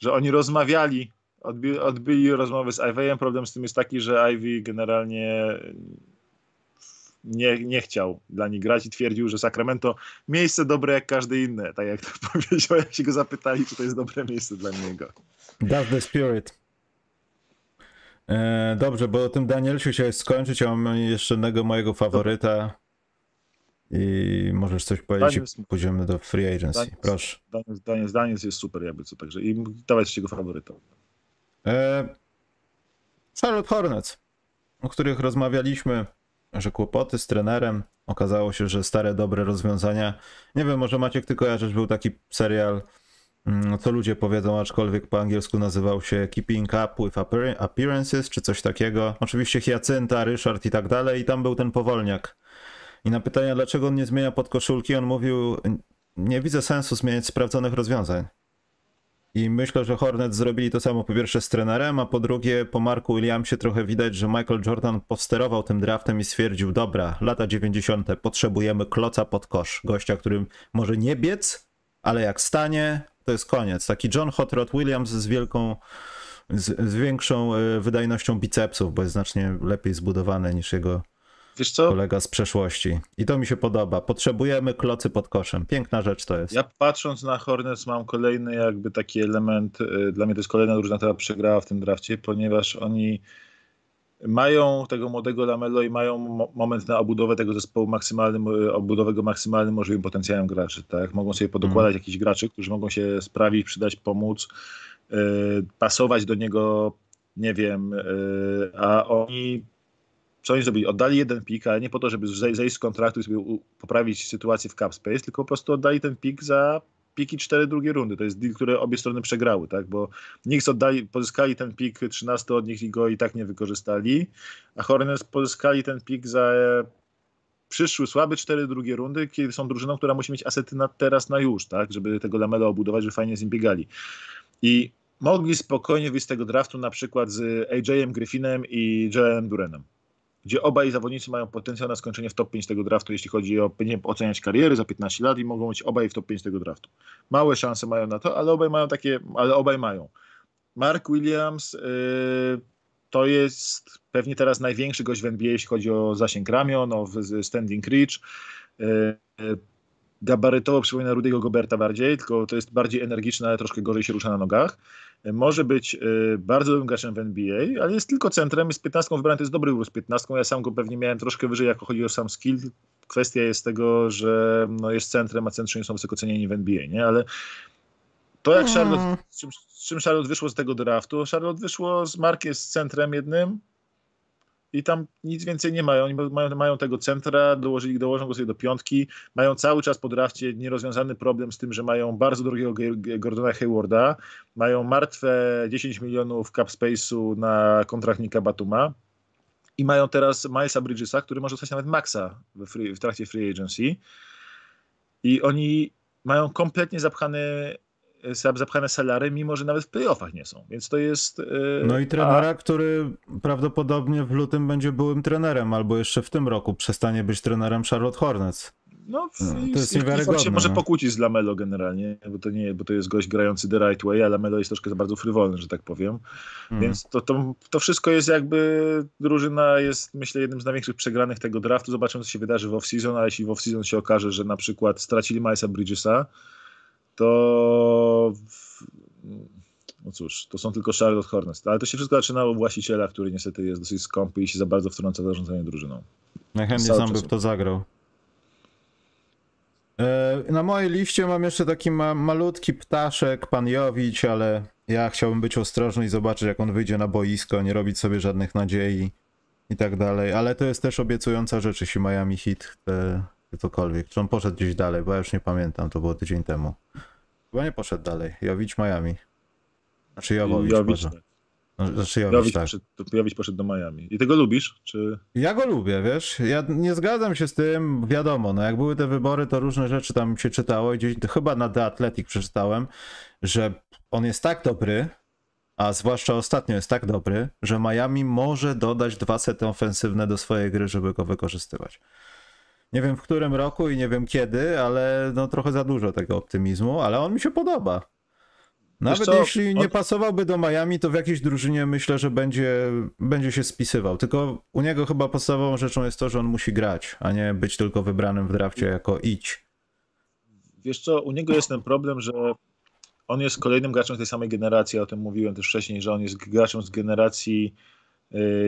że oni rozmawiali, odby, odbyli rozmowy z Ivy'em. Problem z tym jest taki, że Ivy generalnie nie, nie chciał dla nich grać i twierdził, że Sacramento miejsce dobre jak każde inne. Tak jak to powiedział, jak się go zapytali, czy to jest dobre miejsce dla niego. That's the spirit. E, dobrze, bo o tym Danielsiu chciałeś skończyć, a mam jeszcze jednego mojego faworyta. I możesz coś powiedzieć Daniels, pójdziemy do free agency. Daniels, Proszę. Daniels, Daniels, Daniels jest super jakby co, także i dawać jego faworyta. E, Charlotte Hornets, o których rozmawialiśmy że kłopoty z trenerem. Okazało się, że stare, dobre rozwiązania. Nie wiem, może Maciek ty kojarzysz, był taki serial, mm, co ludzie powiedzą, aczkolwiek po angielsku nazywał się Keeping Up with Appearances, czy coś takiego. Oczywiście Hiacynta, Ryszard i tak dalej, i tam był ten powolniak. I na pytanie, dlaczego on nie zmienia podkoszulki, on mówił, nie widzę sensu zmieniać sprawdzonych rozwiązań. I myślę, że Hornet zrobili to samo po pierwsze z trenerem, a po drugie po Marku Williamsie trochę widać, że Michael Jordan posterował tym draftem i stwierdził, dobra, lata 90. potrzebujemy kloca pod kosz. Gościa, którym może nie biec, ale jak stanie, to jest koniec. Taki John Hot Rod Williams z wielką, z, z większą e, wydajnością bicepsów, bo jest znacznie lepiej zbudowany niż jego Wiesz co? Kolega z przeszłości. I to mi się podoba. Potrzebujemy klocy pod koszem. Piękna rzecz to jest. Ja patrząc na Hornets mam kolejny jakby taki element, y, dla mnie to jest kolejna drużyna, która przegrała w tym drafcie, ponieważ oni mają tego młodego Lamelo i mają moment na obudowę tego zespołu maksymalnym, y, obudowego maksymalnym możliwym potencjałem graczy, tak? Mogą sobie podokładać mm. jakichś graczy, którzy mogą się sprawić, przydać, pomóc, yy, pasować do niego, nie wiem, yy, a oni co oni zrobili? Oddali jeden pik, ale nie po to, żeby zejść z kontraktu i sobie poprawić sytuację w cap space, tylko po prostu oddali ten pik za piki cztery drugie rundy. To jest deal, który obie strony przegrały, tak? Bo Knicks oddali, pozyskali ten pik 13 od nich i go i tak nie wykorzystali, a Hornets pozyskali ten pik za e, przyszły słaby cztery drugie rundy, kiedy są drużyną, która musi mieć asety na teraz, na już, tak? Żeby tego Lamela obudować, żeby fajnie z nim biegali. I mogli spokojnie wyjść z tego draftu na przykład z AJ-em Griffinem i Joelem Durenem gdzie obaj zawodnicy mają potencjał na skończenie w top 5 tego draftu, jeśli chodzi o nie oceniać kariery za 15 lat i mogą być obaj w top 5 tego draftu. Małe szanse mają na to, ale obaj mają takie, ale obaj mają. Mark Williams yy, to jest pewnie teraz największy gość w NBA, jeśli chodzi o zasięg ramion, o standing reach. Yy, gabarytowo przypomina Rudiego Goberta bardziej, tylko to jest bardziej energiczne, ale troszkę gorzej się rusza na nogach może być y, bardzo dobrym graczem w NBA, ale jest tylko centrem, jest 15 wybrany, to jest dobry wybór z 15. Ja sam go pewnie miałem troszkę wyżej, jako chodzi o sam skill. Kwestia jest tego, że no jest centrem, a centrzy nie są wysoko cenieni w NBA, nie? Ale to jak Charlotte, hmm. z czym, z czym Charlotte wyszło z tego draftu, Charlotte wyszło z Markiem z centrem jednym, i tam nic więcej nie mają. Oni mają, mają tego centra, dołożyli, dołożą go sobie do piątki. Mają cały czas po drafcie nierozwiązany problem z tym, że mają bardzo drogiego Gordona Haywarda. Mają martwe 10 milionów cap space'u na kontrakt Nika Batuma. I mają teraz Milesa Bridgesa, który może dostać nawet maxa w, free, w trakcie free agency. I oni mają kompletnie zapchany zapchane salary, mimo że nawet w playoffach nie są. Więc to jest. Yy, no i trenera, a... który prawdopodobnie w lutym będzie byłym trenerem, albo jeszcze w tym roku przestanie być trenerem Charlotte Hornets. No, no to jest niewiarygodne. się może no. pokłócić z Lamelo generalnie, bo to, nie, bo to jest gość grający the right way, a Lamelo jest troszkę bardzo frywolny, że tak powiem. Mm. Więc to, to, to wszystko jest jakby, drużyna jest myślę jednym z największych przegranych tego draftu. Zobaczymy, co się wydarzy w off-season, a jeśli w off-season się okaże, że na przykład stracili Milesa Bridgesa, to no cóż, to są tylko Charlotte Hornets. Ale to się wszystko zaczynało u właściciela, który niestety jest dosyć skąpy i się za bardzo wtrąca w zarządzanie drużyną. Najchętniej sam by w to zagrał. E, na mojej liście mam jeszcze taki ma malutki ptaszek, pan Jowicz, ale ja chciałbym być ostrożny i zobaczyć, jak on wyjdzie na boisko, nie robić sobie żadnych nadziei i tak dalej. Ale to jest też obiecująca rzecz, jeśli Miami Heat chce cokolwiek. Czy on poszedł gdzieś dalej, bo ja już nie pamiętam, to było tydzień temu. Chyba nie poszedł dalej. Jowicz Miami. Znaczy Jowowicz. Jowicz, tak. znaczy Jowicz, Jowicz, tak. poszedł, Jowicz poszedł do Miami. I tego lubisz? Czy... Ja go lubię, wiesz. Ja nie zgadzam się z tym, wiadomo, no jak były te wybory, to różne rzeczy tam się czytało gdzieś chyba na The Athletic przeczytałem, że on jest tak dobry, a zwłaszcza ostatnio jest tak dobry, że Miami może dodać dwa sety ofensywne do swojej gry, żeby go wykorzystywać. Nie wiem w którym roku i nie wiem kiedy, ale no trochę za dużo tego optymizmu, ale on mi się podoba. Nawet jeśli nie pasowałby do Miami, to w jakiejś drużynie myślę, że będzie, będzie się spisywał. Tylko u niego chyba podstawową rzeczą jest to, że on musi grać, a nie być tylko wybranym w drafcie jako idź. Wiesz co, u niego jest ten problem, że on jest kolejnym graczem z tej samej generacji, o tym mówiłem też wcześniej, że on jest graczem z generacji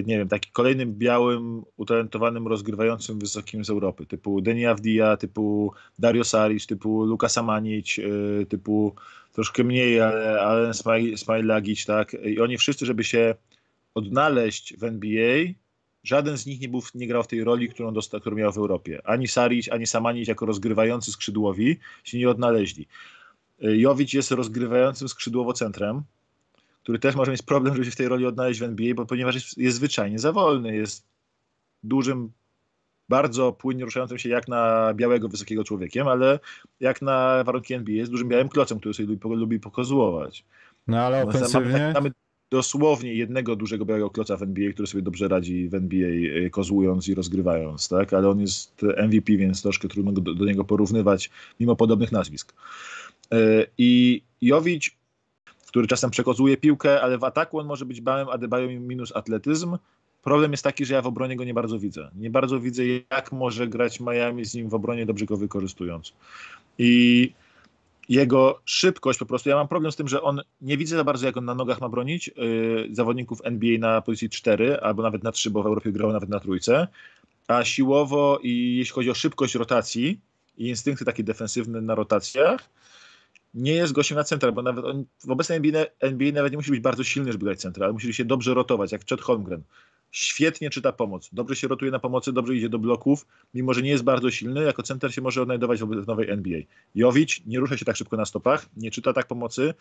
nie wiem, takim kolejnym białym, utalentowanym, rozgrywającym wysokim z Europy, typu Deni Avdia, typu Dario Saric, typu Lukas Amanic, y, typu troszkę mniej, ale, ale Smajlagic, tak? I oni wszyscy, żeby się odnaleźć w NBA, żaden z nich nie, był, nie grał w tej roli, którą, dostał, którą miał w Europie. Ani Saric, ani Samanic jako rozgrywający skrzydłowi się nie odnaleźli. Y, Jowic jest rozgrywającym skrzydłowo centrem, który też może mieć problem, żeby się w tej roli odnaleźć w NBA, bo ponieważ jest, jest zwyczajnie za wolny, jest dużym, bardzo płynnie ruszającym się jak na białego, wysokiego człowiekiem, ale jak na warunki NBA jest dużym białym klocem, który sobie lubi, lubi pokazułować. No ale ofensywnie... Mamy, mamy dosłownie jednego dużego białego kloca w NBA, który sobie dobrze radzi w NBA, e, kozłując i rozgrywając, tak? Ale on jest MVP, więc troszkę trudno do, do niego porównywać, mimo podobnych nazwisk. E, I Jowicz który czasem przekozuje piłkę, ale w ataku on może być bałem Adebayo minus atletyzm. Problem jest taki, że ja w obronie go nie bardzo widzę. Nie bardzo widzę, jak może grać Miami z nim w obronie, dobrze go wykorzystując. I jego szybkość po prostu, ja mam problem z tym, że on nie widzę za bardzo, jak on na nogach ma bronić yy, zawodników NBA na pozycji 4 albo nawet na 3, bo w Europie grał nawet na trójce, a siłowo i jeśli chodzi o szybkość rotacji i instynkty takie defensywne na rotacjach, nie jest gościem na centra, bo nawet on, w obecnej NBA, NBA nawet nie musi być bardzo silny, żeby grać centra, ale musi się dobrze rotować, jak Chet Holmgren. Świetnie czyta pomoc, dobrze się rotuje na pomocy, dobrze idzie do bloków, mimo że nie jest bardzo silny, jako center się może odnajdować w nowej NBA. Jowicz nie rusza się tak szybko na stopach, nie czyta tak pomocy,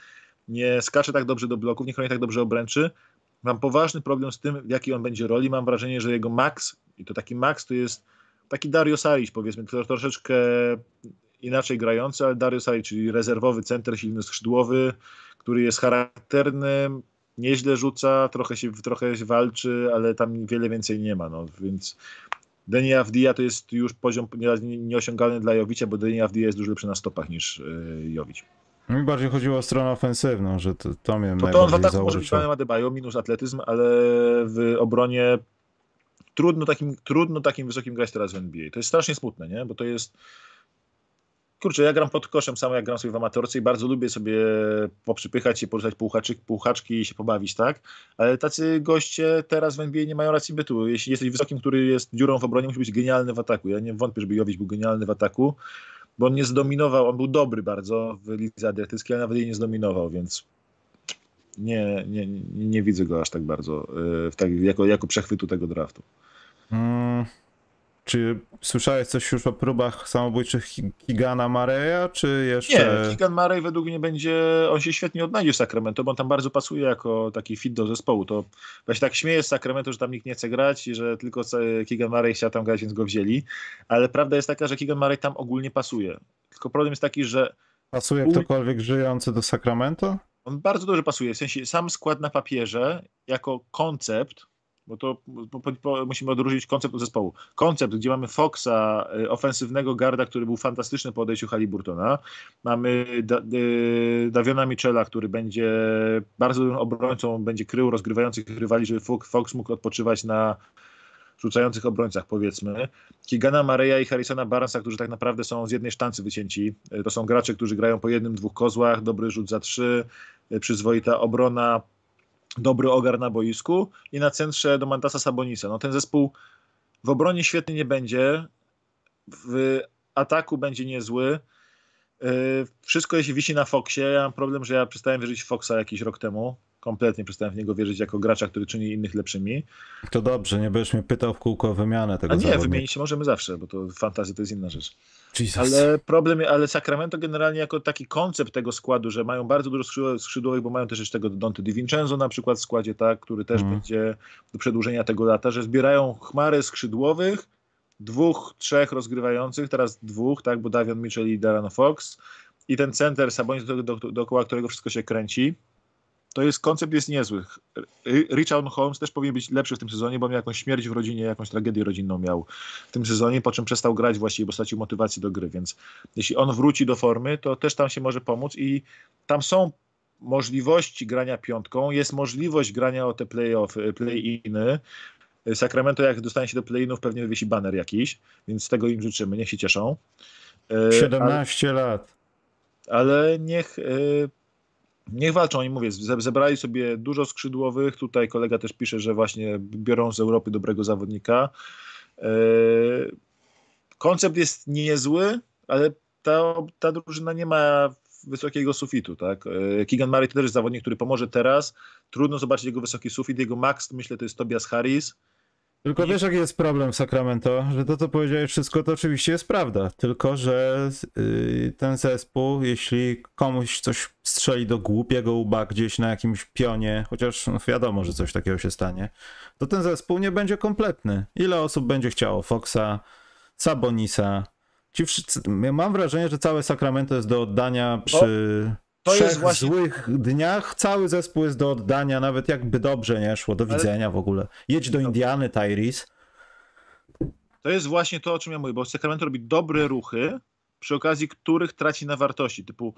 nie skacze tak dobrze do bloków, nie chroni tak dobrze obręczy. Mam poważny problem z tym, w jakiej on będzie roli. Mam wrażenie, że jego max, i to taki max to jest taki Dario Saric, powiedzmy, troszeczkę inaczej grający, ale Darius Saric, czyli rezerwowy center, silny skrzydłowy, który jest charakterny, nieźle rzuca, trochę się, trochę się walczy, ale tam wiele więcej nie ma, no, więc Deni Avdia to jest już poziom nieosiągalny dla Jowicia, bo Deni Avdia jest dużo lepszy na stopach niż yy, Jowic. Mi bardziej chodziło o stronę ofensywną, że to, to mnie to, to on w ataku może być Adebayo, minus atletyzm, ale w obronie trudno takim, trudno takim wysokim grać teraz w NBA. To jest strasznie smutne, nie? bo to jest kurczę, ja gram pod koszem samo jak gram sobie w amatorce i bardzo lubię sobie poprzypychać się, poruszać półhaczki i się pobawić, tak? Ale tacy goście teraz w NBA nie mają racji bytu. Jeśli jesteś wysokim, który jest dziurą w obronie, musi być genialny w ataku. Ja nie wątpię, żeby Jowić był genialny w ataku, bo on nie zdominował, on był dobry bardzo w lidze adriatyckiej, ale nawet jej nie zdominował, więc nie, nie, nie widzę go aż tak bardzo y, tak, jako, jako przechwytu tego draftu. Hmm. Czy słyszałeś coś już o próbach samobójczych Kigana Mareya, czy jeszcze... Nie, Kigan Marey według mnie będzie, on się świetnie odnajdzie w Sacramento, bo on tam bardzo pasuje jako taki fit do zespołu. To właśnie tak śmieję z Sacramento, że tam nikt nie chce grać i że tylko Kigan Marey chciał tam grać, więc go wzięli. Ale prawda jest taka, że Kigan Marey tam ogólnie pasuje. Tylko problem jest taki, że... Pasuje ktokolwiek żyjący do Sacramento? On bardzo dobrze pasuje, w sensie sam skład na papierze jako koncept bo to bo, bo, musimy odróżnić koncept od zespołu. Koncept, gdzie mamy Foxa, y, ofensywnego garda, który był fantastyczny po odejściu Haliburtona. Mamy da, y, Michela, który będzie bardzo dobrym obrońcą, będzie krył rozgrywających rywali, żeby Fox mógł odpoczywać na rzucających obrońcach, powiedzmy. Kigana Mareya i Harrisona Barnesa, którzy tak naprawdę są z jednej sztancy wycięci. Y, to są gracze, którzy grają po jednym, dwóch kozłach, dobry rzut za trzy, przyzwoita obrona, dobry ogar na boisku i na centrze do Mantasa Sabonisa. No ten zespół w obronie świetnie nie będzie, w ataku będzie niezły. Yy, wszystko jeśli wisi na Foxie. Ja mam problem, że ja przestałem wierzyć w Foxa jakiś rok temu. Kompletnie przestałem w niego wierzyć jako gracza, który czyni innych lepszymi. To dobrze, nie będziesz mnie pytał w kółko o wymianę tego A nie, zawodnika. wymienić się możemy zawsze, bo to fantazja to jest inna rzecz. Jesus. Ale problem, ale Sacramento generalnie jako taki koncept tego składu, że mają bardzo dużo skrzydłowych, bo mają też jeszcze tego Dante Di Vincenzo na przykład w składzie, tak, który też mm. będzie do przedłużenia tego lata, że zbierają chmarę skrzydłowych, dwóch, trzech rozgrywających, teraz dwóch, tak, bo Davion Mitchell i Darren Fox i ten center Sabonis, do, do, dookoła którego wszystko się kręci to jest koncept jest niezły. Richard Holmes też powinien być lepszy w tym sezonie, bo miał jakąś śmierć w rodzinie, jakąś tragedię rodzinną miał w tym sezonie, po czym przestał grać właściwie, bo stracił motywację do gry, więc jeśli on wróci do formy, to też tam się może pomóc i tam są możliwości grania piątką, jest możliwość grania o te play-off, play-iny. Sacramento jak dostanie się do play-inów pewnie wywiesi baner jakiś, więc tego im życzymy, niech się cieszą. 17 ale, lat. Ale niech e, Niech walczą, i mówię, zebrali sobie dużo skrzydłowych. Tutaj kolega też pisze, że właśnie biorą z Europy dobrego zawodnika. E, koncept jest niezły, ale ta, ta drużyna nie ma wysokiego sufitu, tak? E, Keegan Murray to też jest zawodnik, który pomoże teraz. Trudno zobaczyć jego wysoki sufit. Jego max, myślę, to jest Tobias Harris. Tylko wiesz, jaki jest problem w Sacramento? Że to, co powiedziałeś wszystko, to oczywiście jest prawda. Tylko, że yy, ten zespół, jeśli komuś coś strzeli do głupiego łba gdzieś na jakimś pionie, chociaż no, wiadomo, że coś takiego się stanie, to ten zespół nie będzie kompletny. Ile osób będzie chciało Foxa, Sabonisa? Ci wszyscy, mam wrażenie, że całe Sacramento jest do oddania przy to trzech jest właśnie... złych dniach cały zespół jest do oddania, nawet jakby dobrze nie szło, do widzenia Ale... w ogóle. Jedź do Indiany, Tyrese. To jest właśnie to, o czym ja mówię, bo Sacramento robi dobre ruchy, przy okazji których traci na wartości, typu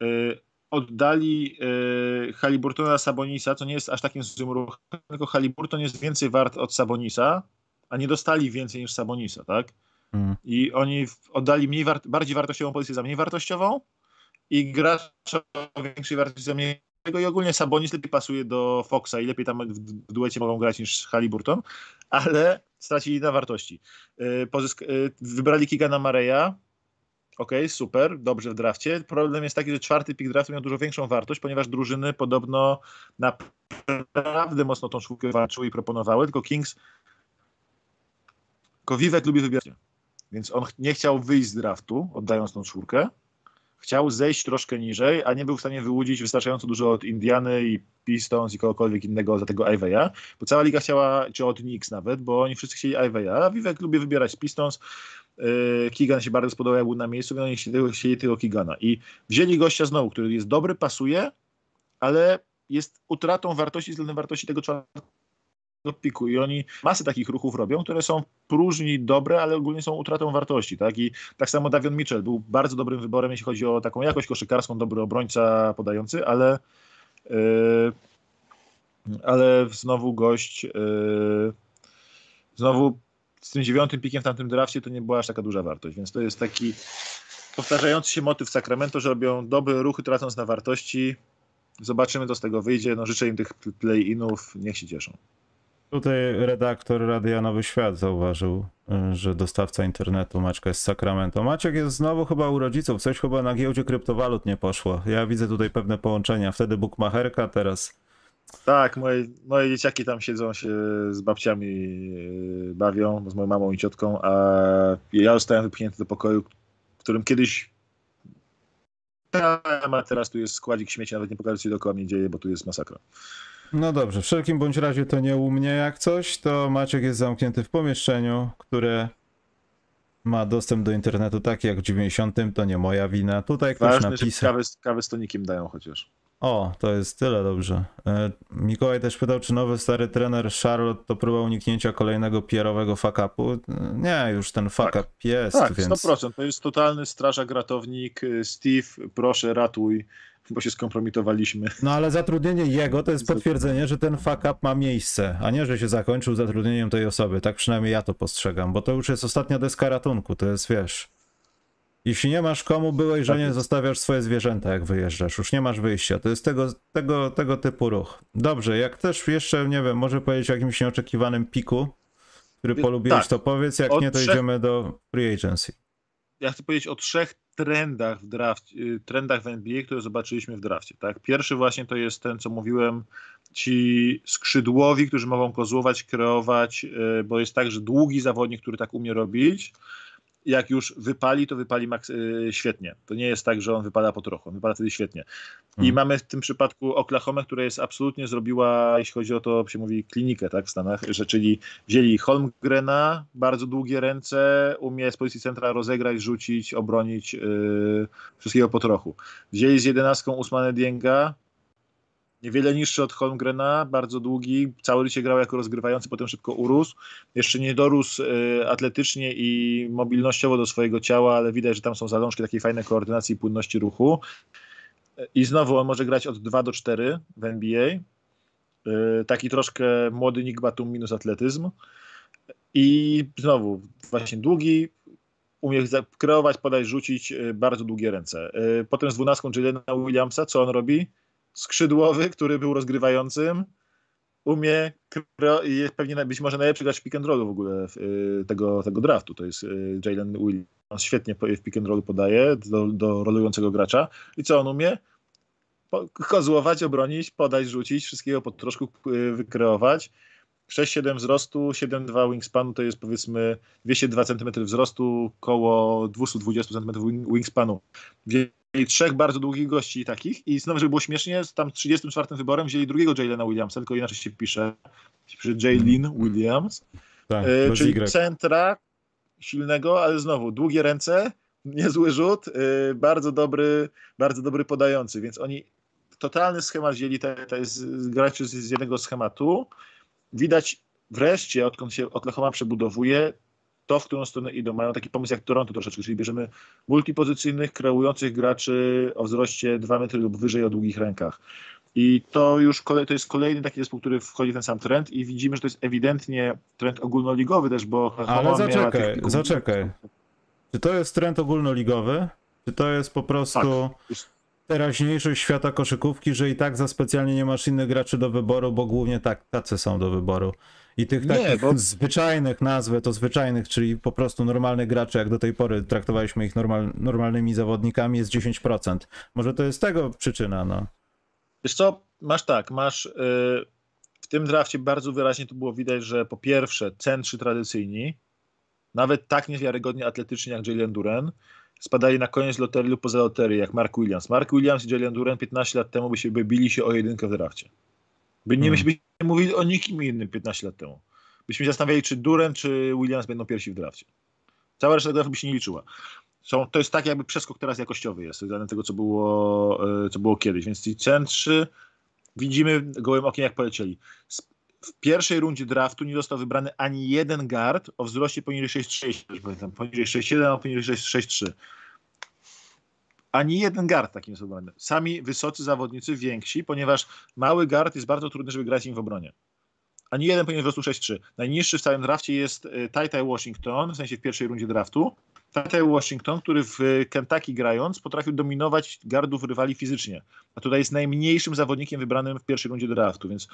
yy, oddali yy, Haliburtona Sabonisa, co nie jest aż takim złym ruchem, tylko Haliburton jest więcej wart od Sabonisa, a nie dostali więcej niż Sabonisa, tak? Mm. I oni oddali mniej wart bardziej wartościową pozycję za mniej wartościową, i gracz o większej wartości za mnie i ogólnie Sabonis lepiej pasuje do Foxa i lepiej tam w duecie mogą grać niż Halliburton, ale stracili na wartości. Y, pozysk- y, wybrali Kigana Mareya, ok, super, dobrze w drafcie. Problem jest taki, że czwarty pik draftu miał dużo większą wartość, ponieważ drużyny podobno naprawdę mocno tą czwórkę walczyły i proponowały, tylko Kings tylko Vivek lubi wybierać. Więc on nie chciał wyjść z draftu, oddając tą czwórkę chciał zejść troszkę niżej, a nie był w stanie wyłudzić wystarczająco dużo od Indiany i Pistons i kogokolwiek innego za tego Iveya, bo cała liga chciała, czy od Knicks nawet, bo oni wszyscy chcieli Iveya, a Vivek lubi wybierać Pistons, yy, Keegan się bardzo spodobał, jak był na miejscu, więc oni chcieli, chcieli tego Keegana. I wzięli gościa znowu, który jest dobry, pasuje, ale jest utratą wartości względem wartości tego czwartego piku i oni masę takich ruchów robią, które są próżni dobre, ale ogólnie są utratą wartości, tak? I tak samo Davion Mitchell był bardzo dobrym wyborem, jeśli chodzi o taką jakość koszykarską, dobry obrońca podający, ale yy, ale znowu gość yy, znowu z tym dziewiątym pikiem w tamtym drafcie to nie była aż taka duża wartość, więc to jest taki powtarzający się motyw Sacramento, że robią dobre ruchy tracąc na wartości. Zobaczymy, co z tego wyjdzie. No, życzę im tych play-inów, niech się cieszą. Tutaj redaktor Radia Nowy Świat zauważył, y, że dostawca internetu Maćka jest z Sacramento. Maciek jest znowu chyba u rodziców, coś chyba na giełdzie kryptowalut nie poszło. Ja widzę tutaj pewne połączenia. Wtedy bukmacherka, teraz... Tak, moje, moje dzieciaki tam siedzą się z babciami, yy, bawią, z moją mamą i ciotką, a ja zostałem wypchnięty do pokoju, w którym kiedyś a teraz tu jest składzik śmieci, nawet nie pokażę co dookoła mnie dzieje, bo tu jest masakra. No dobrze, w wszelkim bądź razie to nie u mnie jak coś, to Maciek jest zamknięty w pomieszczeniu, które ma dostęp do internetu taki jak w 90, to nie moja wina. Tutaj ktoś Ważne, napisał... kawę, kawę z tonikiem dają chociaż. O, to jest tyle dobrze. E, Mikołaj też pytał, czy nowy stary trener Charlotte to próba uniknięcia kolejnego pierowego fuck-upu. E, Nie, już ten fuck-up Tak. jest, Tak, więc... 100%. To jest totalny strażak, ratownik. Steve, proszę ratuj, bo się skompromitowaliśmy. No ale zatrudnienie jego to jest potwierdzenie, że ten fuck up ma miejsce, a nie, że się zakończył zatrudnieniem tej osoby. Tak przynajmniej ja to postrzegam, bo to już jest ostatnia deska ratunku, to jest, wiesz... Jeśli nie masz komu byłej żonie, jest. zostawiasz swoje zwierzęta, jak wyjeżdżasz. Już nie masz wyjścia. To jest tego, tego, tego typu ruch. Dobrze, jak też jeszcze, nie wiem, może powiedzieć o jakimś nieoczekiwanym piku, który polubiłeś, tak. to powiedz, jak Od nie, to trzech- idziemy do free agency. Ja chcę powiedzieć o trzech trendach w drafcie, y, trendach w NBA, które zobaczyliśmy w drafcie. Tak? Pierwszy właśnie to jest ten, co mówiłem, ci skrzydłowi, którzy mogą kozłować, kreować, y, bo jest tak, że długi zawodnik, który tak umie robić, jak już wypali, to wypali maks- y, świetnie. To nie jest tak, że on wypada po trochu, on wypada wtedy świetnie. I Hmm. mamy w tym przypadku Oklahoma, która jest absolutnie zrobiła, jeśli chodzi o to, się mówi, klinikę tak, w Stanach, że czyli wzięli Holmgrena, bardzo długie ręce, umie z pozycji centra rozegrać, rzucić, obronić, yy, wszystkiego po trochu. Wzięli z jedenastką Usmane Dienga, niewiele niższy od Holmgrena, bardzo długi, całe życie grał jako rozgrywający, potem szybko urósł. Jeszcze nie dorósł y, atletycznie i mobilnościowo do swojego ciała, ale widać, że tam są zalążki takiej fajnej koordynacji i płynności ruchu. I znowu on może grać od 2 do 4 w NBA. Y, Taki troszkę młody Nick Batum minus atletyzm. I znowu właśnie długi, umie kreować, podać, rzucić, y, bardzo długie ręce. Potem z dwunastką Jelena Williamsa, co on robi? Skrzydłowy, który był rozgrywającym, umie kro- i jest pewnie być może najlepszy gracz pick and rollu w ogóle w, y, tego, tego draftu. To jest y, Jalen Williams. On świetnie w pick and rollu podaje do, do rolującego gracza. I co on umie? Po- Kozłować, obronić, podać, rzucić, wszystkiego po troszku y, wykreować. 6-7 wzrostu, 7-2 wingspanu to jest powiedzmy 202 cm wzrostu, koło 220 cm wing- wingspanu. Wzięli trzech bardzo długich gości takich i znowu, żeby było śmiesznie, z tam 34 wyborem wzięli drugiego Jalena Williamsa, tylko inaczej się pisze. Pisze Jalen Williams, Tak, e, czyli Y. centra silnego, ale znowu długie ręce, niezły rzut, e, bardzo dobry, bardzo dobry podający, więc oni totalny schemat wzięli, to, to jest graczy z, z jednego schematu. Widać wreszcie, odkąd się Oklahoma przebudowuje, to, w którą stronę idą. Mają taki pomysł jak Toronto troszeczkę, czyli bierzemy multipozycyjnych, kreujących graczy o wzroście 2 metry lub wyżej o długich rękach. I to już kolej, to jest kolejny taki zespół, który wchodzi w ten sam trend i widzimy, że to jest ewidentnie trend ogólnoligowy też, bo Ale zaczekaj, tych- zaczekaj. Czy to jest trend ogólnoligowy? Czy to jest po prostu Już- teraźniejszość świata koszykówki, że i tak za specjalnie nie masz innych graczy do wyboru, bo głównie tak, tacy są do wyboru. I tych Nie, takich bo- zwyczajnych, nazwę to zwyczajnych, czyli po prostu normalnych graczy, jak do tej pory traktowaliśmy ich normal, normalnymi zawodnikami, jest 10%. Może to jest tego przyczyna, no. Wiesz co, masz tak, masz y, w tym drafcie bardzo wyraźnie tu było widać, że po pierwsze centrzy tradycyjni, nawet tak niewiarygodnie atletyczni jak Jalen Duren, spadali na koniec loterii lub poza loterię, jak Mark Williams. Mark Williams i Jalen Duren 15 lat temu by się by bili się o jedynkę w drafcie. By nie, Hmm. byśmy nie mówili o nikim innym 15 lat temu. Byśmy się zastanawiali, czy Duren, czy Williams będą pierwsi w drafcie. Cała reszta draftu by się nie liczyła. Są, to jest tak jakby przeskok teraz jakościowy jest, względem tego, co było, e, co było kiedyś. Więc ci centrzy widzimy gołym okiem, jak polecieli. W pierwszej rundzie draftu nie został wybrany ani jeden guard o wzroście poniżej 6,3, już pamiętam, poniżej 6,7 albo poniżej 6 6,3. Ani jeden guard taki nie został wybrany. Sami wysocy zawodnicy, więksi, ponieważ mały guard jest bardzo trudny, żeby grać im w obronie. Ani jeden poniżej wzrostu 6,3. Najniższy w całym drafcie jest e, Ty Ty Washington, w sensie w pierwszej rundzie draftu, T. Washington, który w Kentucky grając potrafił dominować gardów rywali fizycznie, a tutaj jest najmniejszym zawodnikiem wybranym w pierwszej rundzie draftu, więc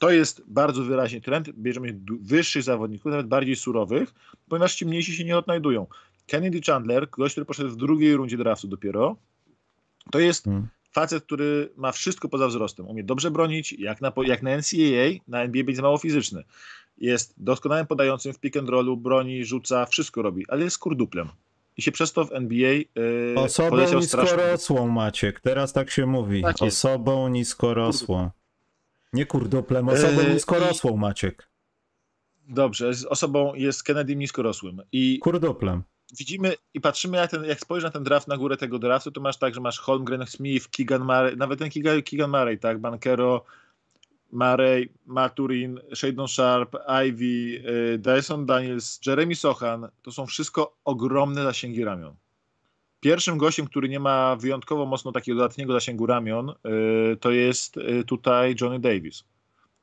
to jest bardzo wyraźnie trend. Bierzemy wyższych zawodników, nawet bardziej surowych, ponieważ ci mniejsi się nie odnajdują. Kennedy Chandler, gość, który poszedł w drugiej rundzie draftu dopiero, to jest hmm. facet, który ma wszystko poza wzrostem. Umie dobrze bronić, jak na, jak na NCAA, na NBA będzie mało fizyczny. Jest doskonałym podającym w pick and rollu, broni, rzuca, wszystko robi, ale jest kurduplem. I się przez to w NBA yy, Osobą niskorosłą, Maciek. Teraz tak się mówi. Tak osobą niskorosłą. Nie kurduplem, osobą yy, niskorosłą, Maciek. Dobrze, z osobą jest Kennedy niskorosłym. I kurduplem widzimy i patrzymy, jak, ten, jak spojrzysz na ten draft, na górę tego draftu, to masz tak, że masz Holmgren, Smith, Keegan Murray, nawet ten Keegan, Keegan Murray, tak, Bankero, Murray, Maturin, Shadon Sharp, Ivy, y, Dyson Daniels, Jeremy Sochan, to są wszystko ogromne zasięgi ramion. Pierwszym gościem, który nie ma wyjątkowo mocno takiego dodatniego zasięgu ramion, y, to jest y, tutaj Johnny Davis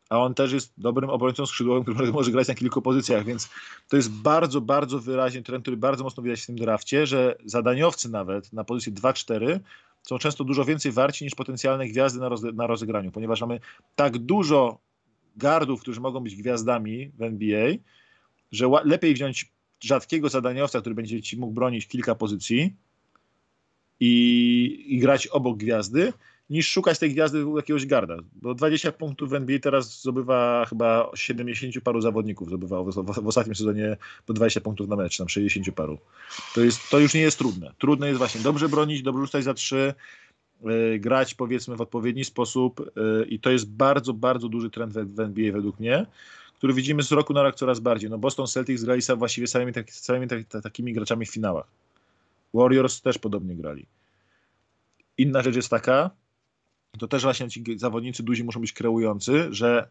a on też jest dobrym obrońcą skrzydłowym, który może grać na kilku pozycjach, więc to jest bardzo, bardzo wyraźnie trend, który bardzo mocno widać w tym drafcie, że zadaniowcy nawet na pozycji 2-4 są często dużo więcej warci niż potencjalne gwiazdy na, na rozegraniu, ponieważ mamy tak dużo gardów, którzy mogą być gwiazdami w NBA, że lepiej wziąć rzadkiego zadaniowca, który będzie ci mógł bronić kilka pozycji i, i grać obok gwiazdy, niż szukać tej gwiazdy u jakiegoś garda. Bo 20 punktów w NBA teraz zdobywa chyba 70 paru zawodników, zdobywało w, w, w, ostatnim sezonie po 20 punktów na mecz, tam 60 paru. To, jest, to już nie jest trudne. Trudne jest właśnie dobrze bronić, dobrze rzucać za trzy, yy, grać powiedzmy w odpowiedni sposób yy, i to jest bardzo, bardzo duży trend w, w NBA według mnie, który widzimy z roku na rok coraz bardziej. No Boston Celtics grali właściwie samymi, tak, samymi tak, takimi graczami w finałach. Warriors też podobnie grali. Inna rzecz jest taka, to też właśnie ci zawodnicy duzi muszą być kreujący, że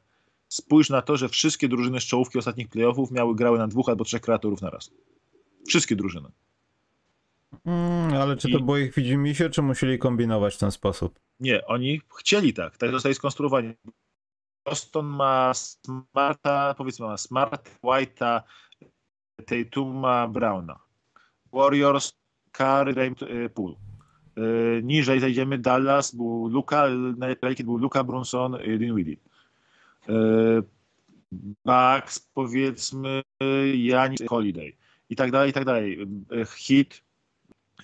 spójrz na to, że wszystkie drużyny z czołówki ostatnich playoffów miały grały na dwóch albo trzech kreatorów na raz. Wszystkie drużyny. Mm, ale czy to I... było ich widzimisię, czy musieli kombinować w ten sposób? Nie, oni chcieli tak. Tak zostali skonstruowani. Boston ma Smarta, powiedzmy ma Smart, White'a, Tatuma, Browna. Warriors, Curry, Raymond, Pool. E, niżej zejdziemy Dallas, był Luka, najlepiej był Luka Brunson, Dinwiddie. E, Bucks, powiedzmy, Janis Holiday i tak dalej, i tak dalej. E, Hit.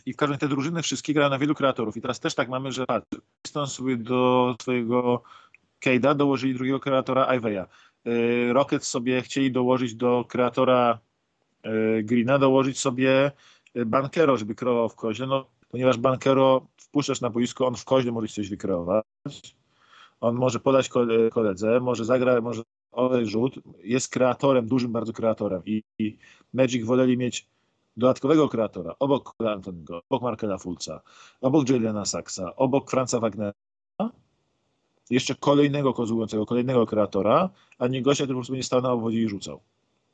I w każdym te drużyny wszystkie grają na wielu kreatorów. I teraz też tak mamy, że Pistons sobie do swojego Cade'a dołożyli drugiego kreatora Iveya. Rockets sobie chcieli dołożyć do kreatora Greena, dołożyć sobie Bankero, żeby kreował w koźle. No, ponieważ Bankero wpuszczasz na boisko, on w koźle może coś wykreować, on może podać koledze, może zagrać, może oddać rzut, jest kreatorem, dużym bardzo kreatorem. I, i Magic woleli mieć dodatkowego kreatora. Obok Antoniego, obok Markela Fulca, obok Jelena Saxa, obok Franza Wagnera, jeszcze kolejnego kozłującego, kolejnego kreatora, a nie gościa, który po prostu będzie stał na obwodzie i rzucał.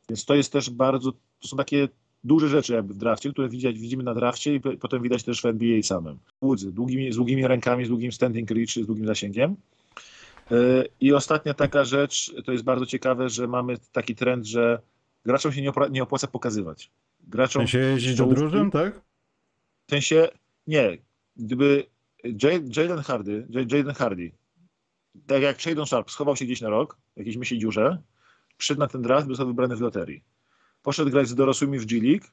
Więc to jest też bardzo, to są takie duże rzeczy jakby w drafcie, które widać, widzimy na drafcie i potem widać też w NBA samym. Łudzy, długimi, z długimi rękami, z długim standing reach, z długim zasięgiem. E, I ostatnia taka rzecz, to jest bardzo ciekawe, że mamy taki trend, że graczom się nie, opłaca, nie opłaca pokazywać. Graczom w sensie jeździć do drużyn, tak? W sensie, nie. Gdyby Jalen Hardy, Jaden Hardy, tak jak Shadon Sharp schował się gdzieś na rok, w jakiejś myśli dziurze, przyszedł na ten draft, został wybrany w loterii poszedł grać z dorosłymi w G-League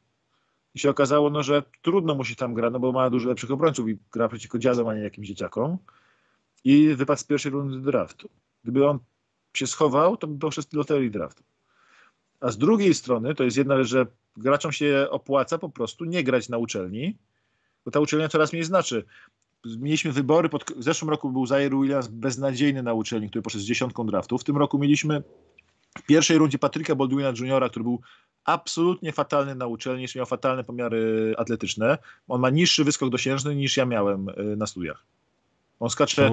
i się okazało, no, że trudno mu się tam gra, no bo ma dużo lepszych obrońców i gra przeciwko dziadom, a nie jakimś dzieciakom. I wypadł z pierwszej rundy draftu. Gdyby on się schował, to by poszedł z loterii draftu. A z drugiej strony to jest jedna rzecz, że graczom się opłaca po prostu nie grać na uczelni, bo ta uczelnia coraz mniej znaczy. Mieliśmy wybory, pod, w zeszłym roku był Zaire Williams beznadziejny na uczelni, który poszedł z dziesiątką draftu. W tym roku mieliśmy w pierwszej rundzie Patryka Baldwina Juniora, który był absolutnie fatalny na uczelni, jeszcze miał fatalne pomiary atletyczne. On ma niższy wyskok dosiężny niż ja miałem y, na studiach. On skacze,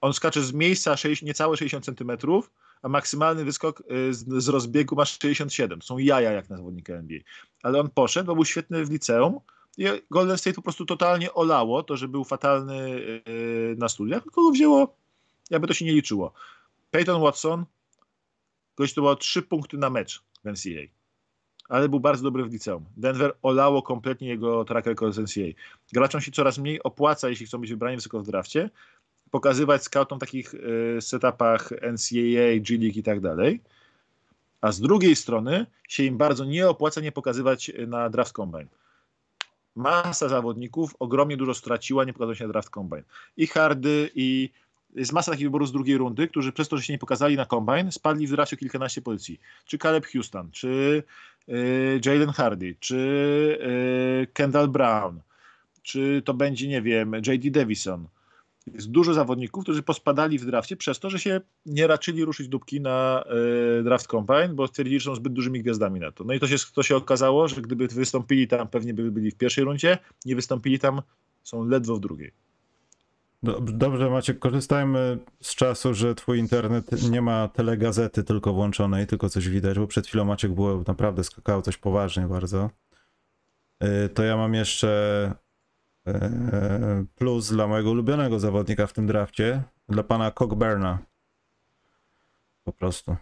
on skacze z miejsca 6, niecałe 60 centymetrów, a maksymalny wyskok y, z, z rozbiegu ma 67. To są jaja jak na zawodnika NBA. Ale on poszedł, bo był świetny w liceum i Golden State po prostu totalnie olało to, że był fatalny y, na studiach, tylko go wzięło, jakby to się nie liczyło. Peyton Watson, gość to było 3 punkty na mecz w NCAA ale był bardzo dobry w liceum. Denver olało kompletnie jego track record z NCAA. Graczom się coraz mniej opłaca, jeśli chcą być wybrani wysoko w drafcie, pokazywać scoutom takich y, setupach NCAA, G League i tak dalej, a z drugiej strony się im bardzo nie opłaca nie pokazywać na draft combine. Masa zawodników ogromnie dużo straciła, nie pokazał się na draft combine. I Hardy, i jest masa takich wyborów z drugiej rundy, którzy przez to, że się nie pokazali na combine, spadli w drafcie kilkanaście pozycji. Czy Caleb Houston, czy y, Jalen Hardy, czy y, Kendall Brown, czy to będzie, nie wiem, J.D. Davison. Jest dużo zawodników, którzy pospadali w drafcie przez to, że się nie raczyli ruszyć dupki na y, draft combine, bo stwierdzili, że są zbyt dużymi gwiazdami na to. No i to się, to się okazało, że gdyby wystąpili tam, pewnie by byli w pierwszej rundzie, nie wystąpili tam, są ledwo w drugiej. Dobrze, Maciek, korzystajmy z czasu, że twój internet nie ma telegazety tylko włączonej, tylko coś widać, bo przed chwilą Maciek było naprawdę skakał coś poważnie bardzo. Y, to ja mam jeszcze y, plus dla mojego ulubionego zawodnika w tym drafcie, dla pana Cockburna. Po prostu.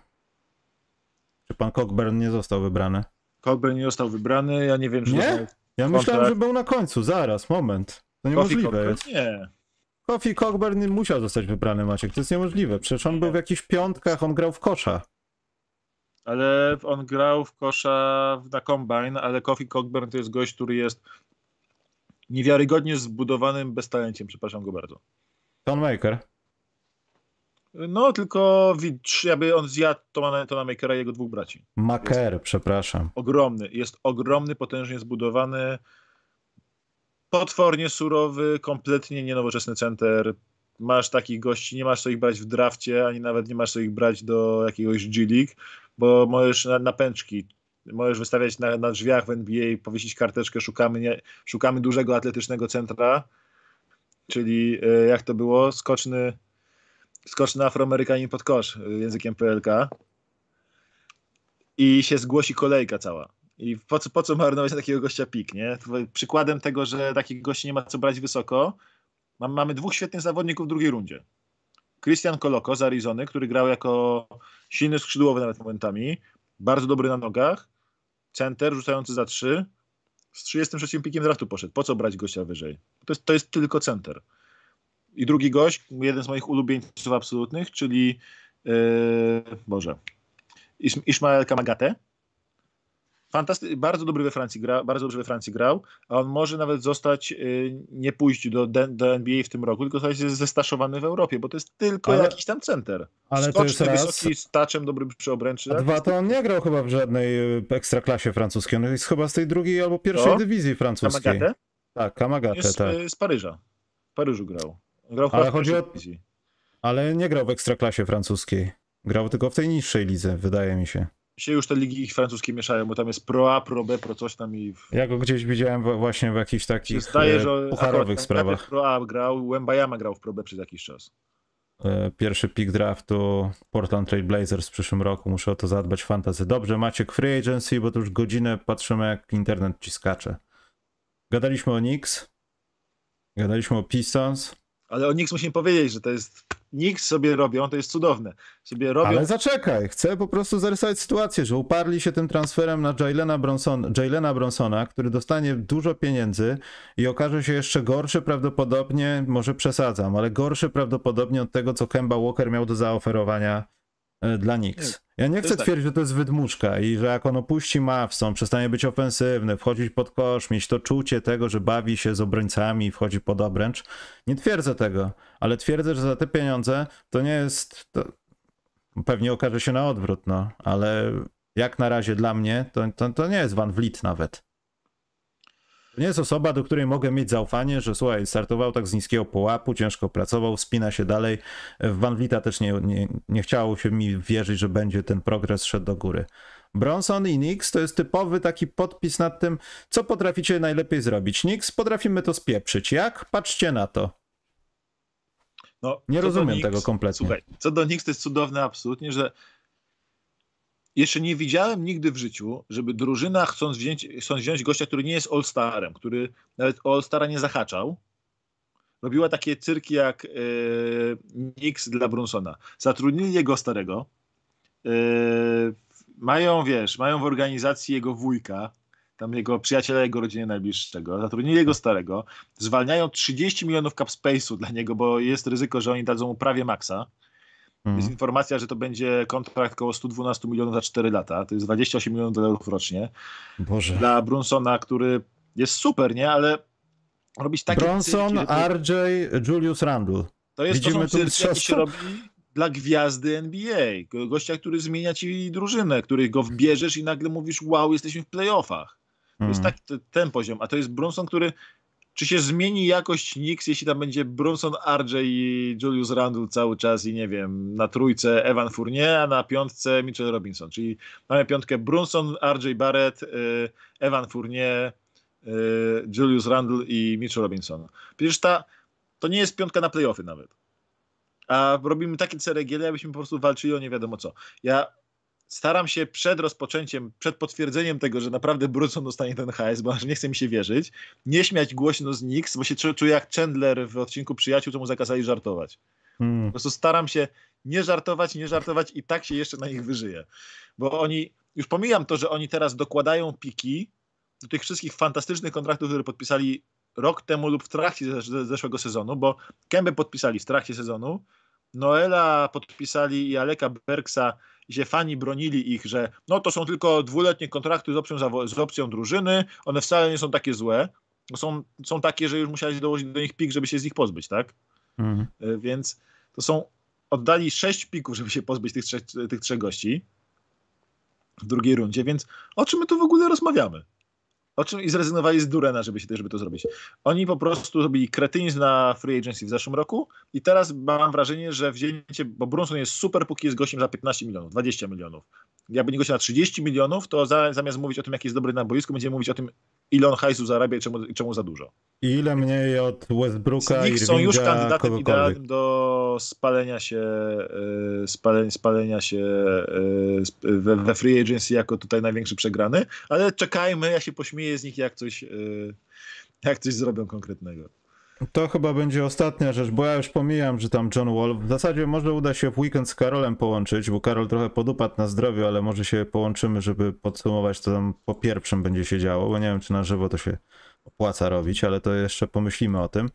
Czy pan Cockburn nie został wybrany? Cockburn nie został wybrany, ja nie wiem, czy... Nie? Ja myślałem, że był na końcu, zaraz, moment. To niemożliwe jest. Nie. Kofi Cockburn musiał zostać wybrany, Maciek. To jest niemożliwe. Przecież on był w jakichś piątkach, on grał w kosza. Ale on grał w kosza na Combine, ale Kofi Cockburn to jest gość, który jest niewiarygodnie zbudowanym beztalenciem, przepraszam go bardzo. Ton Maker. No, tylko jakby on zjadł Tona, Tona Makera i jego dwóch braci. Maker, jest przepraszam. Ogromny. Jest ogromny, potężnie zbudowany potwornie surowy, kompletnie nienowoczesny center. Masz takich gości, nie masz co ich brać w drafcie, ani nawet nie masz co ich brać do jakiegoś G League, bo możesz na, na pęczki, możesz wystawiać na, na drzwiach w NBA, powiesić karteczkę, szukamy, nie, szukamy dużego atletycznego centra, czyli e, jak to było, skoczny, skoczny afroamerykanin pod kosz e, językiem PLK i się zgłosi kolejka cała. I po co, po co marnować na takiego gościa pik, nie? Przykładem tego, że takich gości nie ma co brać wysoko, mamy dwóch świetnych zawodników w drugiej rundzie. Christian Koloko z Arizony, który grał jako silny skrzydłowy nawet momentami, bardzo dobry na nogach, center rzucający za trzy, z 33 pikiem draftu poszedł. Po co brać gościa wyżej? To jest, to jest tylko center. I drugi gość, jeden z moich ulubieńców absolutnych, czyli yy, Boże, Ismael Kamagate, Fantasty bardzo dobry we Francji gra, bardzo dobrze we Francji grał, a on może nawet zostać, y, nie pójść do, do NBA w tym roku, tylko zostać zestaszowany w Europie, bo to jest tylko ale, jakiś tam center. Ale Skoczny, to jest wysoki, raz. z taczem, dobrym przy obręczy. A dwa, to on nie grał chyba w żadnej y, ekstraklasie francuskiej, on jest chyba z tej drugiej albo pierwszej to? dywizji francuskiej. Kamagate? Tak, Kamagate, jest, tak. Y, z Paryża. W Paryżu grał. Grał ale chodzi o... Ale nie grał w ekstraklasie francuskiej. Grał tylko w tej niższej lidze, wydaje mi się się już te ligi francuskie mieszają, bo tam jest Pro A, Pro B, Pro coś tam i... W... Ja go gdzieś widziałem właśnie w jakichś takich zdaje, że pucharowych sprawach. Pro A grał, Wembayama grał w Pro B przez jakiś czas. E, pierwszy pick draftu Portland Trail Blazers w przyszłym roku. Muszę o to zadbać fantazy. Dobrze, macie free agency, bo to już godzinę patrzymy jak internet ci skacze. Gadaliśmy o Knicks, gadaliśmy o Pistons. Ale o Knicks musimy powiedzieć, że to jest Nikt sobie robią, to jest cudowne. Sobie robią... Ale zaczekaj, chcę po prostu zarysować sytuację, że uparli się tym transferem na Jalena, Bronson, Bronsona, który dostanie dużo pieniędzy i okaże się jeszcze gorszy prawdopodobnie, może przesadzam, ale gorszy prawdopodobnie od tego, co Kemba Walker miał do zaoferowania dla Knicks. Ja nie chcę tak. twierdzić, że to jest wydmuszka i że jak on opuści Mavson, przestanie być ofensywny, wchodzić pod kosz, mieć to czucie tego, że bawi się z obrońcami, wchodzi pod obręcz. Nie twierdzę tego, ale twierdzę, że za te pieniądze to nie jest... To... Pewnie okaże się na odwrót, no, ale jak na razie dla mnie to, to, to nie jest Van Vliet nawet. To nie jest osoba, do której mogę mieć zaufanie, że słuchaj, startował tak z niskiego połapu, ciężko pracował, spina się dalej. W Van Vlieta też nie, nie, nie chciało się mi wierzyć, że będzie ten progres szedł do góry. Bronson i Nix to jest typowy taki podpis nad tym, co potraficie najlepiej zrobić. Nix potrafimy to spieprzyć. Jak? Patrzcie na to. No, nie rozumiem tego kompletnie. Słuchaj, co do Nix to jest cudowne absolutnie, że jeszcze nie widziałem nigdy w życiu, żeby drużyna chcąc wziąć, chcąc wziąć gościa, który nie jest All-Starem, który nawet All-Stara nie zahaczał, robiła takie cyrki jak yy, Knicks dla Brunsona. Zatrudnili jego starego, yy, mają, wiesz, mają w organizacji jego wujka, tam jego przyjaciela jego rodziny najbliższego, zatrudnili jego starego, zwalniają 30 milionów cap space'u dla niego, bo jest ryzyko, że oni dadzą mu prawie maksa. Mm. Jest informacja, że to będzie kontrakt około 112 milionów za 4 lata. To jest 28 milionów dolarów rocznie. Boże. Dla Brunsona, który jest super, nie? Ale robić takie... Bronson, RJ, Julius Randle. To jest Widzimy to, są cyrki, się robi dla gwiazdy NBA. Gościa, który zmienia ci drużynę, który go wbierzesz i nagle mówisz, wow, jesteśmy w playoffach. To jest mhm. tak ten poziom. A to jest Brunson, który czy się zmieni jakość Knicks, jeśli tam będzie Brunson, RJ i Julius Randle cały czas i nie wiem, na trójce Evan Fournier, a na piątce Mitchell Robinson. Czyli mamy piątkę Brunson, RJ Barrett, y, Evan Fournier, y, Julius Randle i Mitchell Robinson. Przecież ta, to nie jest piątka na playoffy nawet. A robimy takie ceregiele, abyśmy po prostu walczyli o nie wiadomo co. Ja staram się przed rozpoczęciem, przed potwierdzeniem tego, że naprawdę Brunson dostanie ten hajs, bo aż nie chce mi się wierzyć, nie śmiać głośno z Nix, bo się czuję jak Chandler w odcinku Przyjaciół, co mu zakazali żartować. Hmm. Po prostu staram się nie żartować, nie żartować i tak się jeszcze na nich wyżyję. Bo oni, już pomijam to, że oni teraz dokładają piki do tych wszystkich fantastycznych kontraktów, które podpisali rok temu lub w trakcie zeszłego sezonu, bo Kębę podpisali w trakcie sezonu, Noela podpisali i Aleka Berksa i się fani bronili ich, że no to są tylko dwuletnie kontrakty z opcją, z opcją drużyny, one wcale nie są takie złe, są, są takie, że już musiałeś dołożyć do nich pik, żeby się z nich pozbyć, tak? Mhm. E, więc to są, oddali sześć pików, żeby się pozbyć tych trzech, tych trzech gości w drugiej rundzie, więc o czym my tu w ogóle rozmawiamy? O czym i zrezygnowali z Durena, żeby się żeby to zrobić. Oni po prostu zrobili kretynizm na free agency w zeszłym roku i teraz mam wrażenie, że wzięcie, bo Brunson jest super, póki jest gościem za 15 milionów, 20 milionów. Jakby nie gościem na 30 milionów, to za, zamiast mówić o tym, jaki jest dobry na boisku, będziemy mówić o tym, ile on hajsu zarabia i czemu, czemu za dużo. I ile mniej od Westbrooka i są już kandydatem idealnym do spalenia się, e, spalenia, spalenia się e, we, we, free agency jako tutaj największy przegrany, ale czekajmy, ja się pośmieję z nich jak coś, e, jak coś zrobią konkretnego. To chyba będzie ostatnia rzecz, bo ja już pomijam, że tam John Wall. W zasadzie może uda się w weekend z Karolem połączyć, bo Karol trochę podupadł na zdrowiu, ale może się połączymy, żeby podsumować, co tam po pierwszym będzie się działo, bo nie wiem, czy na żywo to się opłaca robić, ale to jeszcze pomyślimy o tym.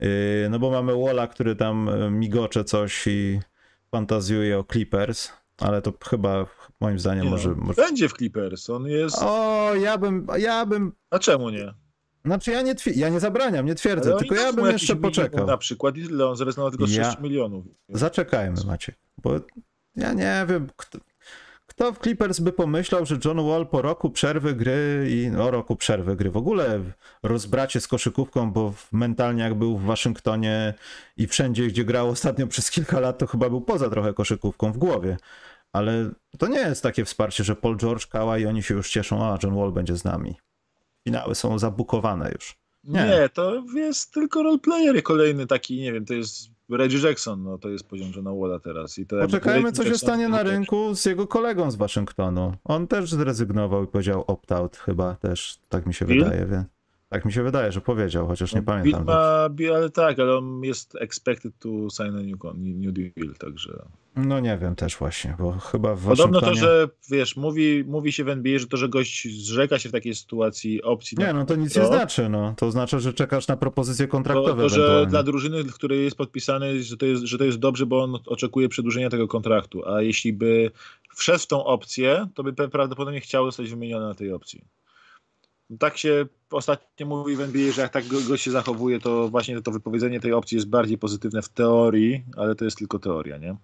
Yy, no bo mamy Walla, który tam e, migocze coś i fantazjuje o Clippers, ale to chyba moim zdaniem nie, może, może... Będzie w Clippers, on jest... O, ja bym, ja bym... A czemu nie? Znaczy ja nie, ja nie zabraniam, nie twierdzę, tylko ja bym jeszcze poczekał. Na przykład ile on zrezygnował tylko z ja... 6 milionów. Zaczekajmy Maciek, bo ja nie wiem, kto, kto w Clippers by pomyślał, że John Wall po roku przerwy gry i no roku przerwy gry, w ogóle rozbracie z koszykówką, bo mentalnie jak był w Waszyngtonie i wszędzie, gdzie grał ostatnio przez kilka lat, to chyba był poza trochę koszykówką w głowie. Ale to nie jest takie wsparcie, że Paul George, Kała i oni się już cieszą, a John Wall będzie z nami finały są zabukowane już. Nie. nie, to jest tylko roleplayer kolejny taki, nie wiem, to jest Reggie Jackson, no to jest poziom Johna Walla teraz. I to Poczekajmy, co się stanie na rynku z jego kolegą z Waszyngtonu. On też zrezygnował i powiedział opt-out chyba też, tak mi się Bill? wydaje, więc... Tak mi się wydaje, że powiedział, chociaż nie no, pamiętam. Ma, ale tak, ale on jest expected to sign a new, new deal, także... No nie wiem też właśnie, bo chyba w Podobno to, że wiesz, mówi, mówi się w NBA, że to, że gość zrzeka się w takiej sytuacji opcji... Nie, no to nic to, nie znaczy, no. To znaczy, że czekasz na propozycje kontraktowe To, to że dla drużyny, w której jest podpisany, że to jest, że to jest dobrze, bo on oczekuje przedłużenia tego kontraktu, a jeśli by wszedł w tą opcję, to by prawdopodobnie chciał zostać wymieniony na tej opcji tak się ostatnio mówi w NBA, że jak tak go, się zachowuje, to właśnie to wypowiedzenie tej opcji jest bardziej pozytywne w teorii, ale to jest tylko teoria, nie?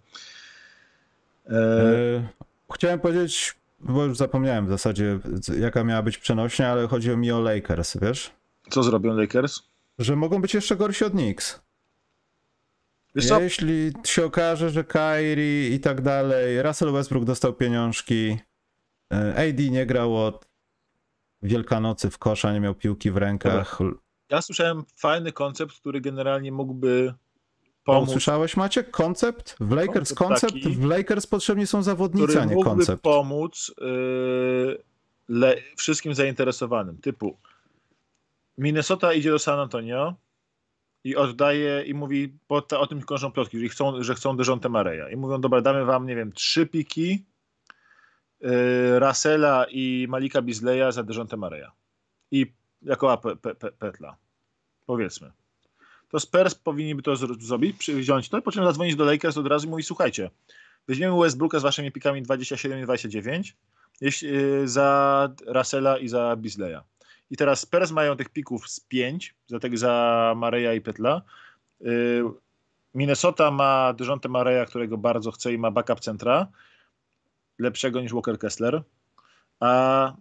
E... E, chciałem powiedzieć, bo już zapomniałem w zasadzie, jaka miała być przenośnia, ale chodzi mi o Lakers, wiesz? Co zrobią Lakers? Że mogą być jeszcze gorsi od Knicks. Jeśli się okaże, że Kyrie i tak dalej, Russell Westbrook dostał pieniążki, e, AD nie grał od Wielkanocy w kosza, nie miał piłki w rękach. Ja słyszałem fajny koncept, który generalnie mógłby pomóc. Słyszałeś Maciek? Koncept? W Lakers koncept? Taki, w Lakers potrzebni są zawodnicy, a nie mógłby koncept. pomóc yy, le, wszystkim zainteresowanym. Typu Minnesota idzie do San Antonio i oddaje i mówi, bo ta, o tym krążą plotki, że chcą, że chcą Dejounte Mareya. I mówią, dobra, damy wam, nie wiem, trzy piki Russella i Malika Bizleya za Dejonte Mareya. I jako A pe, pe, Petla. Powiedzmy. To Spurs powinni by to zrobić, wziąć to, po czym zadzwonić do Lakers od razu i mówić, słuchajcie, weźmiemy Westbrooka z waszymi pikami 27 i 29 jeśli, za Russella i za Bizleya. I teraz Spurs mają tych pików z 5, za, tego, za Mareya i Petla. Minnesota ma Dejonte Mareya, którego bardzo chce i ma backup centra, lepszego niż Walker Kessler. A y,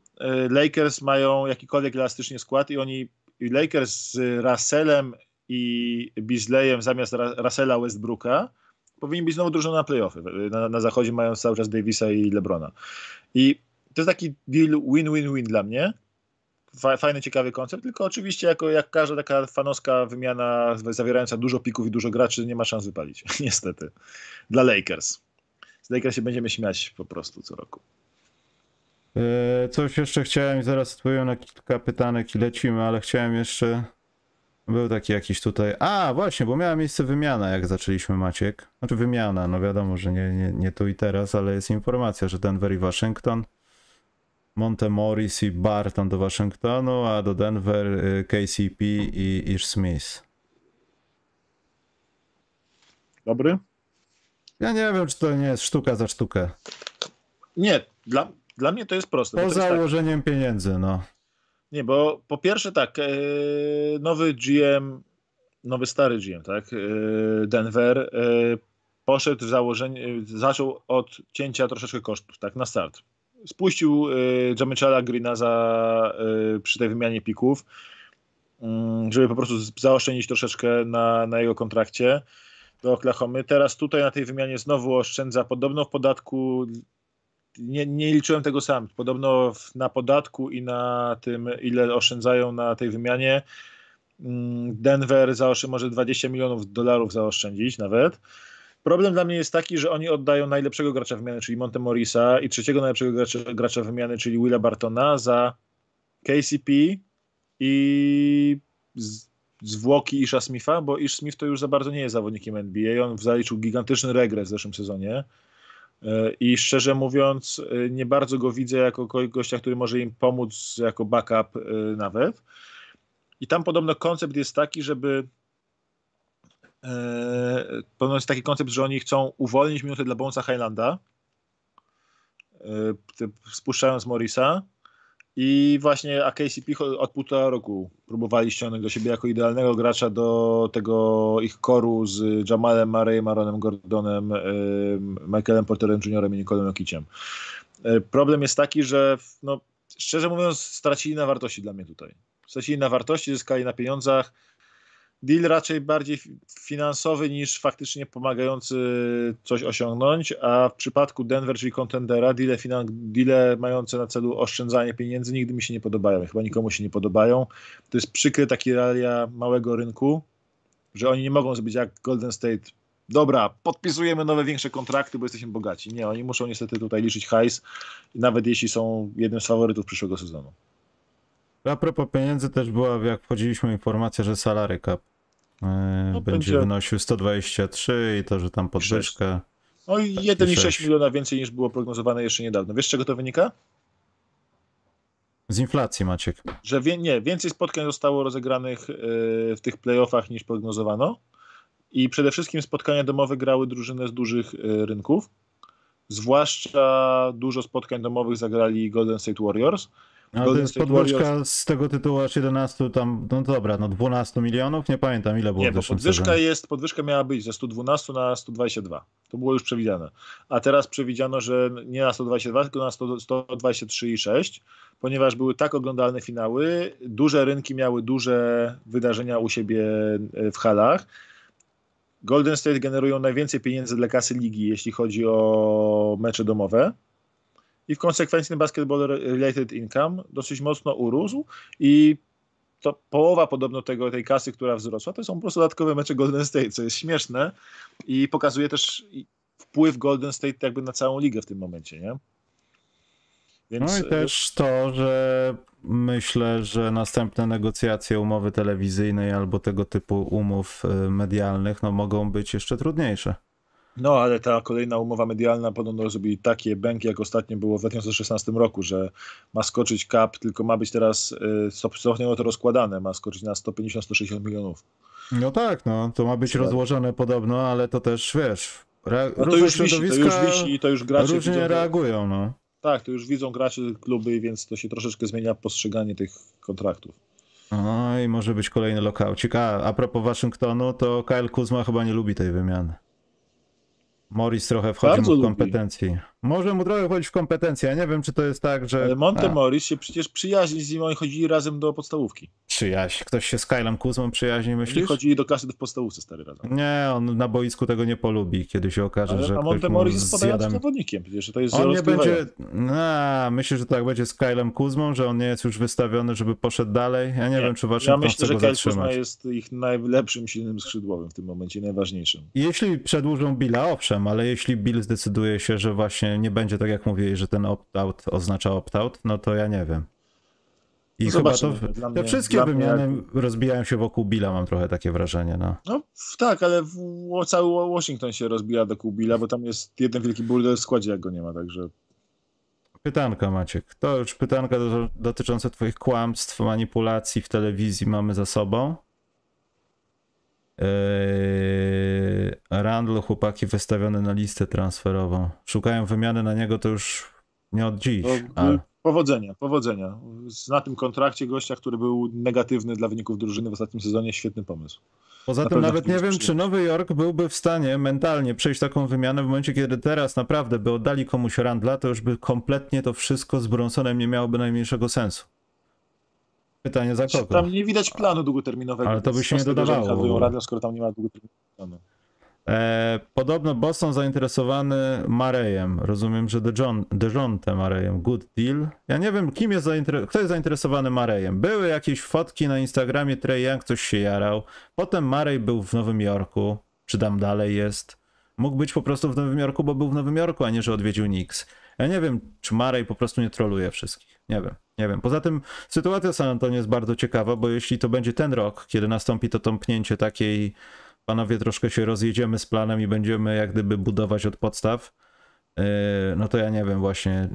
Lakers mają jakikolwiek elastyczny skład i oni i Lakers z Russellem i Beasleyem zamiast Russella Westbrooka powinni być znowu drużyną na playoffy. Na, na zachodzie mają cały czas Davisa i LeBrona. I to jest taki deal win-win-win dla mnie, fajny, ciekawy koncept, tylko oczywiście jako jak każda taka fanowska wymiana zawierająca dużo pików i dużo graczy nie ma szans wypalić, niestety. Dla Lakers. Z Lakers się będziemy śmiać po prostu co roku. E, coś jeszcze chciałem, zaraz odpowiem na kilka pytanek i lecimy, ale chciałem jeszcze... Był taki jakiś tutaj... A, właśnie, bo miała miejsce wymiana, jak zaczęliśmy, Maciek. Znaczy wymiana, no wiadomo, że nie, nie, nie tu i teraz, ale jest informacja, że Denver i Waszyngton Montemoris i Barton do Waszyngtonu, a do Denver y, KCP i Ish Smith. Dobry? Ja nie wiem, czy to nie jest sztuka za sztukę. Nie, dla, dla mnie to jest proste. Po założeniem tak. pieniędzy, no. Nie, bo po pierwsze tak, e, nowy GM, nowy stary GM, tak, e, Denver e, poszedł w założenie, zaczął od cięcia troszeczkę kosztów, tak, na start spuścił Jamichala Greena za, przy tej wymianie pików, mm, żeby po prostu zaoszczędzić troszeczkę na, na jego kontrakcie do Oklahomy. Teraz tutaj na tej wymianie znowu oszczędza podobno w podatku nie, nie liczyłem tego sam. Podobno na podatku i na tym, ile oszczędzają na tej wymianie, mm, Denver zaoszczędzi może 20 milionów dolarów zaoszczędzić nawet. Problem dla mnie jest taki, że oni oddają najlepszego gracza wymiany, czyli Monte Morisa i trzeciego najlepszego gracza, gracza wymiany, czyli Willa Bartona za KCP i zwłoki Isha Smitha, bo Ish Smith to już za bardzo nie jest zawodnikiem NBA. On zaliczył gigantyczny regres w zeszłym sezonie. E, I szczerze mówiąc, e, nie bardzo go widzę jako gościa, który może im pomóc jako backup e, nawet. I tam podobno koncept jest taki, żeby Podobno jest taki koncept, że oni chcą uwolnić minutę dla Bonesa Highlanda, spuszczając Morisa. I właśnie AKCP od półtora roku próbowali ściągnąć do siebie jako idealnego gracza do tego ich koru z Jamalem Murrayem, Aaronem Gordonem, e, Michaelem Porterem Jr. i Nikolem Okiciem. Problem jest taki, że no, szczerze mówiąc stracili na wartości dla mnie tutaj. Stracili na wartości, zyskali na pieniądzach deal raczej bardziej finansowy niż faktycznie pomagający coś osiągnąć, a w przypadku Denver, czyli kontendera, deale, deale mające na celu oszczędzanie pieniędzy nigdy mi się nie podobają, chyba nikomu się nie podobają. To jest przykre takie realia małego rynku, że oni nie mogą zrobić jak Golden State dobra, podpisujemy nowe, większe kontrakty, bo jesteśmy bogaci. Nie, oni muszą niestety tutaj liczyć hajs, nawet jeśli są jednym z faworytów przyszłego sezonu. A propos pieniędzy też była, jak wchodziliśmy, informacja, że salary cap no, będzie, będzie wynosił 123 i to, że tam podwyżka. No i 1,6 miliona więcej niż było prognozowane jeszcze niedawno. Wiesz, z czego to wynika? Z inflacji, Maciek. Że wie, nie, więcej spotkań zostało rozegranych yy, w tych playoffach niż prognozowano. I przede wszystkim spotkania domowe grały drużyny z dużych yy, rynków. Zwłaszcza dużo spotkań domowych zagrali Golden State Warriors ale to jest podwyżka z tego tytułu aż 11 tam, no dobra, no 12 milionów, nie pamiętam ile było Nie, bo podwyżka sezonie. jest, podwyżka miała być ze 112 na 122. To było już przewidziane. A teraz przewidziano, że nie na 122, tylko na 123,6, ponieważ były tak oglądalne finały, duże rynki miały duże wydarzenia u siebie e, w halach. Golden State generują najwięcej pieniędzy dla kasy ligi, jeśli chodzi o mecze domowe i w konsekwencji ten basketball related income dosyć mocno urósł i to połowa podobno tego, tej kasy, która wzrosła, to są po prostu dodatkowe mecze Golden State, co jest śmieszne i pokazuje też wpływ Golden State jakby na całą ligę w tym momencie, nie? Więc... No i też to, że myślę, że następne negocjacje umowy telewizyjnej albo tego typu umów y, medialnych no, mogą być jeszcze trudniejsze. No, ale ta kolejna umowa medialna podobno zrobi takie bęki, jak ostatnio było w 2016 roku, że ma skoczyć cap, tylko ma być teraz, stopniowo to rozkładane, ma skoczyć na 150-160 milionów. No tak, no, to ma być tak. rozłożone podobno, ale to też, wiesz, re- no to już wisi, to już wisi i to już gracze różnie widzą, reagują, no. Tak, to już widzą gracze kluby, więc to się troszeczkę zmienia postrzeganie tych kontraktów. No i może być kolejny lokaucik. A, a propos Waszyngtonu, to Kyle Kuzma chyba nie lubi tej wymiany. Morris trochę wchodzi Bardzo mu w kompetencji. Lubi. Może mu trochę wchodzić w kompetencje. Ja nie wiem, czy to jest tak, że. Ale Monte a. Morris się przecież przyjaźni z nim, oni chodzili razem do podstawówki. Przyjaźń. Ktoś się z Kylem Kuzmą przyjaźni, myślisz? Oni chodzili do klasy w podstawówce stary razem. Nie, on na boisku tego nie polubi, kiedy się okaże, Ale, że. A Monte Morris jest podającym zawodnikiem, przecież to jest On nie będzie. No, myślę, że tak będzie z Kylem Kuzmą, że on nie jest już wystawiony, żeby poszedł dalej. Ja nie, nie. wiem, czy Waszyngton Ja myślę, że Kyle Kuzma jest ich najlepszym silnym skrzydłowym w tym momencie, najważniejszym. Jeśli przedłużą Billa, owszem, ale jeśli Bill zdecyduje się, że właśnie nie będzie tak jak mówili, że ten opt-out oznacza opt-out, no to ja nie wiem. I chyba to, te mnie, wszystkie wymiany jak... rozbijają się wokół Billa, mam trochę takie wrażenie. No, no tak, ale w, cały Washington się rozbija wokół Billa, bo tam jest jeden wielki burdel w składzie, jak go nie ma, także... Pytanka Maciek. To już pytanka do, dotycząca twoich kłamstw, manipulacji w telewizji mamy za sobą. Yy, Randall, chłopaki wystawione na listę transferową. Szukają wymiany na niego to już nie od dziś. ale... Powodzenia, powodzenia. Na tym kontrakcie gościa, który był negatywny dla wyników drużyny w ostatnim sezonie, świetny pomysł. Poza tym nawet nie wiem, czy Nowy Jork byłby w stanie mentalnie przejść taką wymianę w momencie, kiedy teraz naprawdę by oddali komuś Randla, to już by kompletnie to wszystko z Bronsonem nie miałoby najmniejszego sensu. Pytanie za kogo? Tam nie widać planu długoterminowego. Ale to by się nie dodawało. Radio, skoro tam nie ma długoterminowego planu. E, podobno Boston zainteresowany Marejem. Rozumiem, że DeJohntem Marejem. Good deal. Ja nie wiem, kim jest kto jest zainteresowany Marejem. Były jakieś fotki na Instagramie Trey Young, ktoś się jarał. Potem Marej był w Nowym Jorku. Czy tam dalej jest? Mógł być po prostu w Nowym Jorku, bo był w Nowym Jorku, a nie, że odwiedził Knicks. Ja nie wiem, czy Marej po prostu nie troluje wszystkich. Nie wiem, nie wiem. Poza tym sytuacja San Antonio jest bardzo ciekawa, bo jeśli to będzie ten rok, kiedy nastąpi to tąpnięcie takiej panowie troszkę się rozjedziemy z planem i będziemy jak gdyby budować od podstaw, yy, no to ja nie wiem właśnie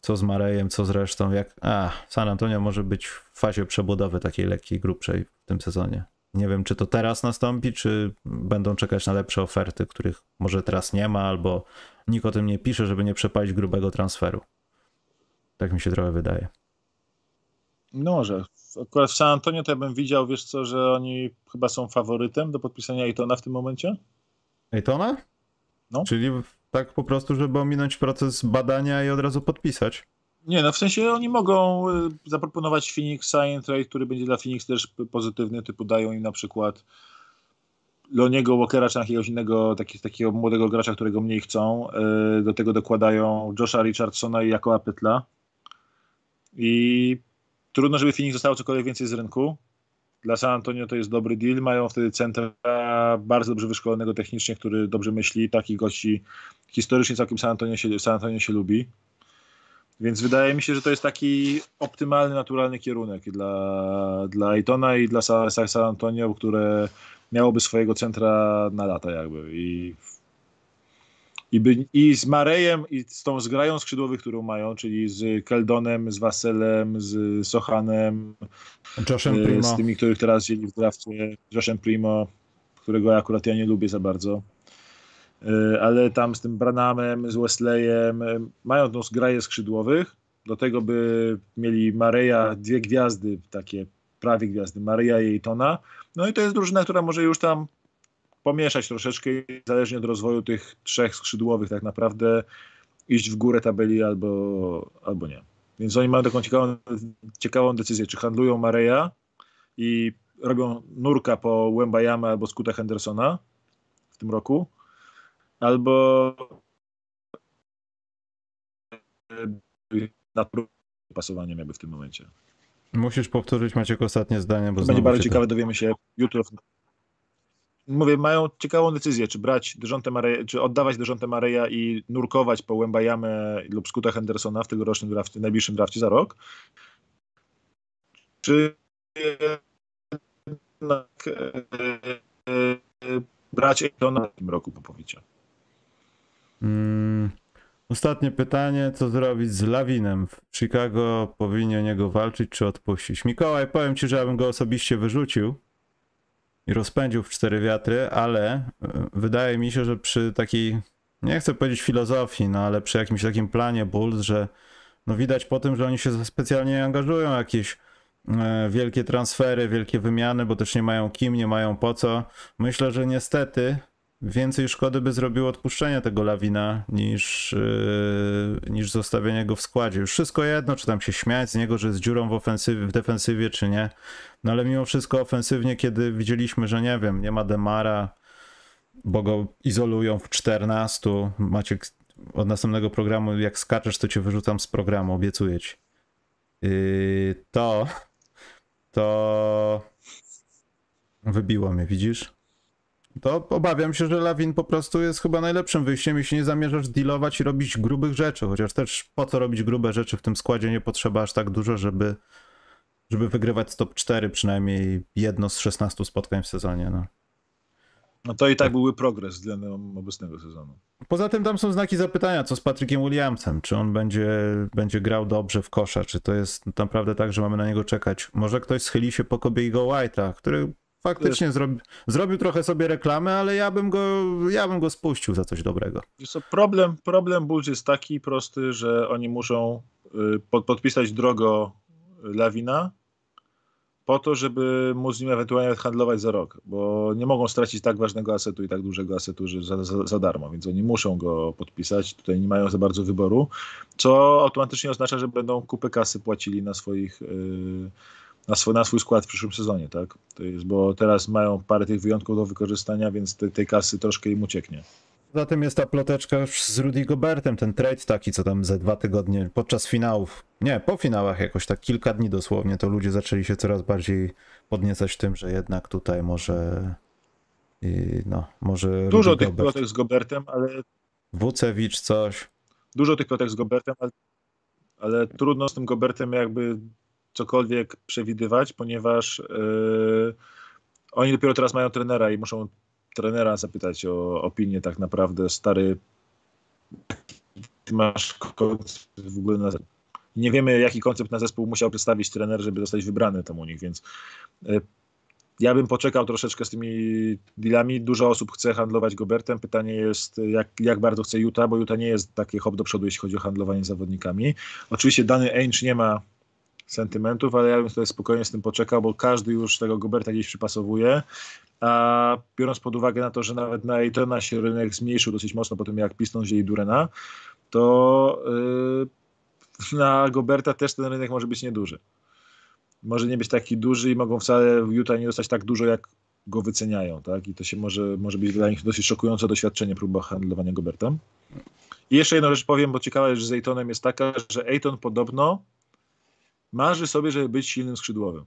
co z Marejem, co z resztą, jak... A, San Antonio może być w fazie przebudowy takiej lekkiej, grubszej w tym sezonie. Nie wiem, czy to teraz nastąpi, czy będą czekać na lepsze oferty, których może teraz nie ma, albo nikt o tym nie pisze, żeby nie przepaść grubego transferu. Tak mi się trochę wydaje. No może. Akurat w San Antonio to ja bym widział, wiesz co, że oni chyba są faworytem do podpisania Ejtona w tym momencie. Ejtona? No. Czyli tak po prostu, żeby ominąć proces badania i od razu podpisać. Nie, no w sensie oni mogą y, zaproponować Phoenix Sign Trade, który będzie dla Phoenix też pozytywny, typu dają im na przykład Loniego Walkera czy jakiegoś innego taki, takiego młodego gracza, którego mniej chcą. Y, do tego dokładają Josha Richardsona i Jakoa Petla. I Trudno, żeby Phoenix dostało cokolwiek więcej z rynku. Dla San Antonio to jest dobry deal. Mają wtedy centra bardzo dobrze wyszkolonego technicznie, który dobrze myśli. Takich gości historycznie całkiem San Antonio się, San Antonio się lubi. Więc wydaje mi się, że to jest taki optymalny, naturalny kierunek dla, dla Aytona i dla San Antonio, które miałoby swojego centra na lata jakby. I i, by, I z Marejem i z tą zgrają skrzydłowych, którą mają, czyli z Keldonem, z Waselem, z Sochanem, Joshem e, Primo. z tymi, których teraz wzięli w drafcie, Joshem Primo, którego akurat ja nie lubię za bardzo. E, ale tam z tym Branamem, z Wesleyem, e, mają tą zgraję skrzydłowych. Do tego by mieli Mareja, dwie gwiazdy, takie prawie gwiazdy, Mareja i Tona. No i to jest drużyna, która może już tam pomieszać troszeczkę i zależnie od rozwoju tych trzech skrzydłowych tak naprawdę iść w górę tabeli albo, albo nie. Więc oni mają taką ciekawą, ciekawą decyzję, czy handlują Mareja i robią nurka po Wembayama albo Skuta Hendersona w tym roku, albo nad pasowaniem jakby w tym momencie. Musisz powtórzyć Maciek ostatnie zdanie, bo będzie bardzo ciekawe, dowiemy się jutro mówię, mają ciekawą decyzję, czy brać Dejontę Mareja, czy oddawać Dejontę Mareja i nurkować po Wembajamę lub Scoota Hendersona w tegorocznym drafcie, najbliższym drafcie za rok, czy jednak e, e, brać Ejtona w tym roku Popowicza. Mm, ostatnie pytanie, co zrobić z Lawinem? W Chicago powinien niego walczyć czy odpuścić? Mikołaj, powiem ci, że ja bym go osobiście wyrzucił i rozpędził w cztery wiatry, ale e, wydaje mi się, że przy takiej, nie chcę powiedzieć filozofii, no ale przy jakimś takim planie Bulls, że no widać po tym, że oni się specjalnie nie angażują jakieś e, wielkie transfery, wielkie wymiany, bo też nie mają kim, nie mają po co. Myślę, że niestety więcej szkody by zrobiło odpuszczenie tego Lawina niż, yy, niż zostawienie go w składzie. Już wszystko jedno, czy tam się śmiać z niego, że jest dziurą w, ofensywie, w defensywie, czy nie. No ale mimo wszystko ofensywnie, kiedy widzieliśmy, że nie wiem, nie ma Demara, bo go izolują w 14. Maciek, od następnego programu, jak skaczesz, to cię wyrzucam z programu, obiecuję ci. Yy, to, to wybiło mnie, widzisz? To obawiam się, że Lawin po prostu jest chyba najlepszym wyjściem, jeśli nie zamierzasz dealować i robić grubych rzeczy, chociaż też po co robić grube rzeczy w tym składzie nie potrzeba aż tak dużo, żeby, żeby wygrywać top 4 przynajmniej jedno z 16 spotkań w sezonie. No. No to i tak byłby progres względem obecnego sezonu. Poza tym tam są znaki zapytania, co z Patrykiem Williamsem, czy on będzie, będzie grał dobrze w kosza, czy to jest naprawdę tak, że mamy na niego czekać. Może ktoś schyli się po Kobiego White'a, który faktycznie zrobi, zrobił trochę sobie reklamy, ale ja bym go, ja bym go spuścił za coś dobrego. Co, problem, problem Bulls jest taki prosty, że oni muszą y, pod, podpisać drogo Lawina po to, żeby móc z nim ewentualnie handlować za rok, bo nie mogą stracić tak ważnego asetu i tak dużego asetu że za, za, za darmo, więc oni muszą go podpisać, tutaj nie mają za bardzo wyboru, co automatycznie oznacza, że będą kupę kasy płacili na swoich yy, na swój, na swój skład w przyszłym sezonie, tak? To jest, bo teraz mają parę tych wyjątków do wykorzystania, więc te, tej kasy troszkę im ucieknie. Zatem jest ta ploteczka z Rudy Gobertem, ten trade taki, co tam ze dwa tygodnie podczas finałów, nie, po finałach jakoś tak kilka dni dosłownie, to ludzie zaczęli się coraz bardziej podniecać tym, że jednak tutaj może i no, może Dużo Rudy tych Gobert. plotek z Gobertem, ale Wucewicz coś. Dużo tych plotek z Gobertem, ale, ale trudno z tym Gobertem jakby cokolwiek przewidywać, ponieważ yy, oni dopiero teraz mają trenera i muszą trenera zapytać o opinię tak naprawdę. Stary, ty masz w ogóle na nie wiemy, jaki koncept na zespół musiał przedstawić trener, żeby zostać wybrany tam u nich, więc yy, ja bym poczekał troszeczkę z tymi dealami. Dużo osób chce handlować Gobertem. Pytanie jest, jak, jak bardzo chce Utah, bo Utah nie jest takie hop do przodu, jeśli chodzi o handlowanie zawodnikami. Oczywiście dany Ainge nie ma sentymentów, ale ja bym sobie spokojnie z tym poczekał, bo każdy już tego Goberta gdzieś przypasowuje. A biorąc pod uwagę na to, że nawet na Ejtona się rynek zmniejszył dosyć mocno po tym, jak Piston wzięli Durena, to yy, na Goberta też ten rynek może być nieduży. Może nie być taki duży i mogą wcale w Utah nie dostać tak dużo, jak go wyceniają, tak? I to się może, może być dla nich dosyć szokujące doświadczenie próba handlowania Gobertem. I jeszcze jedną rzecz powiem, bo ciekawa rzecz z Ejtonem jest taka, że Ejton podobno marzy sobie, żeby być silnym skrzydłowym.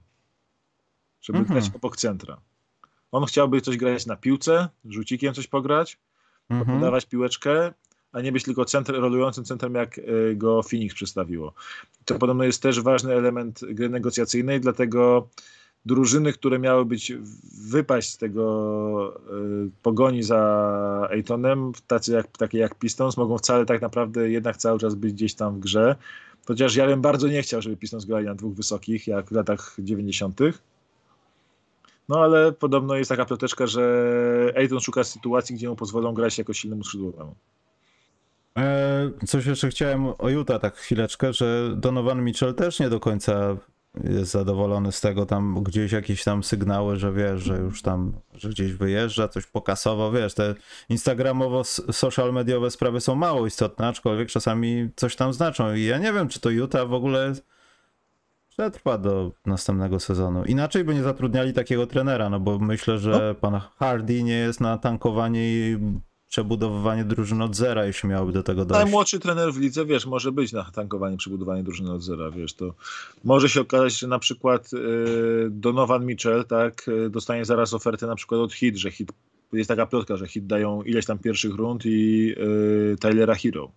Żeby mhm. grać obok centra. On chciałby coś grać na piłce, rzucikiem coś pograć, mhm. podawać piłeczkę, a nie być tylko centr, rolującym centrum, jak e, go Phoenix przedstawiło. To podobno jest też ważny element gry negocjacyjnej, dlatego drużyny, które miały być wypaść z tego y, pogoni za Ejtonem, tacy jak, takie jak Pistons, mogą wcale tak naprawdę jednak cały czas być gdzieś tam w grze. Chociaż ja bym bardzo nie chciał, żeby Pistons grali na dwóch wysokich, jak w latach 90. No ale podobno jest taka ploteczka, że Ejton szuka sytuacji, gdzie mu pozwolą grać jako silnemu skrzydłowemu. E, coś jeszcze chciałem o Utah tak chwileczkę, że Donovan Mitchell też nie do końca jest zadowolony z tego, tam gdzieś jakieś tam sygnały, że wiesz, że już tam, że gdzieś wyjeżdża, coś pokasowo, wiesz, te instagramowo, social mediowe sprawy są mało istotne, aczkolwiek czasami coś tam znaczą i ja nie wiem, czy to Utah w ogóle przetrwa do następnego sezonu. Inaczej by nie zatrudniali takiego trenera, no bo myślę, że no. pan Hardy nie jest na tankowanie i przebudowywanie drużyny od zera, jeśli miałoby do tego dojść. Najmłodszy trener w lidze, wiesz, może być na tankowanie, przebudowanie drużyny od zera, wiesz, to może się okazać, że na przykład yy, Donovan Mitchell, tak, yy, dostanie zaraz ofertę na przykład od Hit, że Hit, jest taka plotka, że Hit dają ileś tam pierwszych rund i yy, Tylera Hero.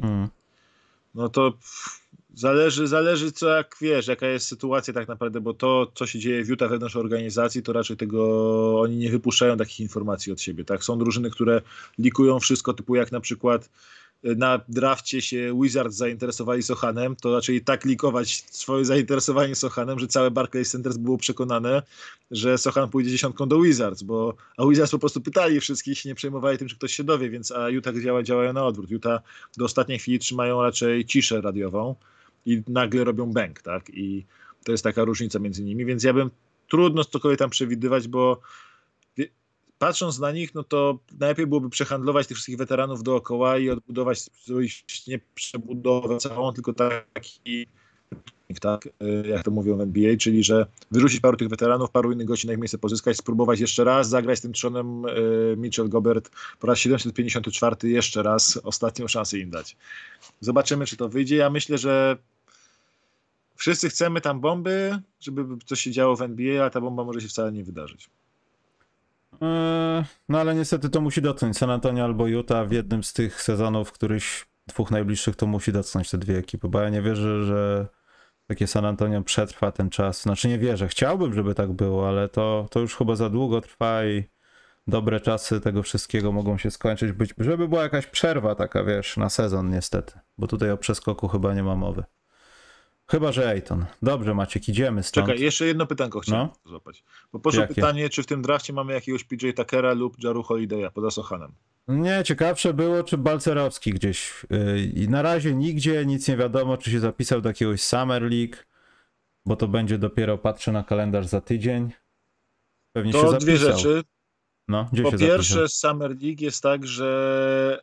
Mm. No to Zależy, zależy co jak wiesz, jaka jest sytuacja tak naprawdę, bo to, co się dzieje w Utah wewnątrz organizacji, to raczej tego oni nie wypuszczają takich informacji od siebie. Tak? Są drużyny, które likują wszystko, typu jak na przykład na drafcie się Wizards zainteresowali Sochanem, to raczej tak likować swoje zainteresowanie Sochanem, że całe Barclays Center było przekonane, że Sochan pójdzie dziesiątką do Wizards, bo a Wizards po prostu pytali wszystkich, nie przejmowali tym, czy ktoś się dowie, więc a Utah działa, działają na odwrót. Utah do ostatniej chwili trzymają raczej ciszę radiową i nagle robią bank, tak? I to jest taka różnica między nimi, więc ja bym trudno cokolwiek tam przewidywać, bo patrząc na nich, no to najlepiej byłoby przehandlować tych wszystkich weteranów dookoła i odbudować nie przebudowę całą, tylko taki tak, jak to mówią w NBA, czyli że wyrzucić paru tych weteranów, paru innych gości na ich miejsce pozyskać, spróbować jeszcze raz, zagrać z tym trzonem e, Mitchell Gobert po raz 754 jeszcze raz, ostatnią szansę im dać. Zobaczymy, czy to wyjdzie. Ja myślę, że wszyscy chcemy tam bomby, żeby coś się działo w NBA, a ta bomba może się wcale nie wydarzyć. Eee, no ale niestety to musi dotknąć San Antonio albo Utah w jednym z tych sezonów, któryś dwóch najbliższych to musi dotknąć te dwie ekipy, bo ja nie wierzę, że takie San Antonio przetrwa ten czas. Znaczy nie wierzę, chciałbym, żeby tak było, ale to, to już chyba za długo trwa i dobre czasy tego wszystkiego mogą się skończyć. Być, żeby była jakaś przerwa taka, wiesz, na sezon niestety, bo tutaj o przeskoku chyba nie ma mowy. Chyba, że Ejton. Dobrze, Maciek, idziemy stąd. Czekaj, jeszcze jedno pytanko chciałem no? złapać. Bo poszło Jakie? pytanie, czy w tym drafcie mamy jakiegoś PJ Tuckera lub Jaru Holiday'a poza Sochanem. Nie, ciekawsze było, czy Balcerowski gdzieś. Y, I na razie nigdzie nic nie wiadomo, czy się zapisał do jakiegoś Summer League, bo to będzie dopiero, patrzę na kalendarz za tydzień. Pewnie to się zapisał. dwie rzeczy. No, po pierwsze, Summer League jest tak, że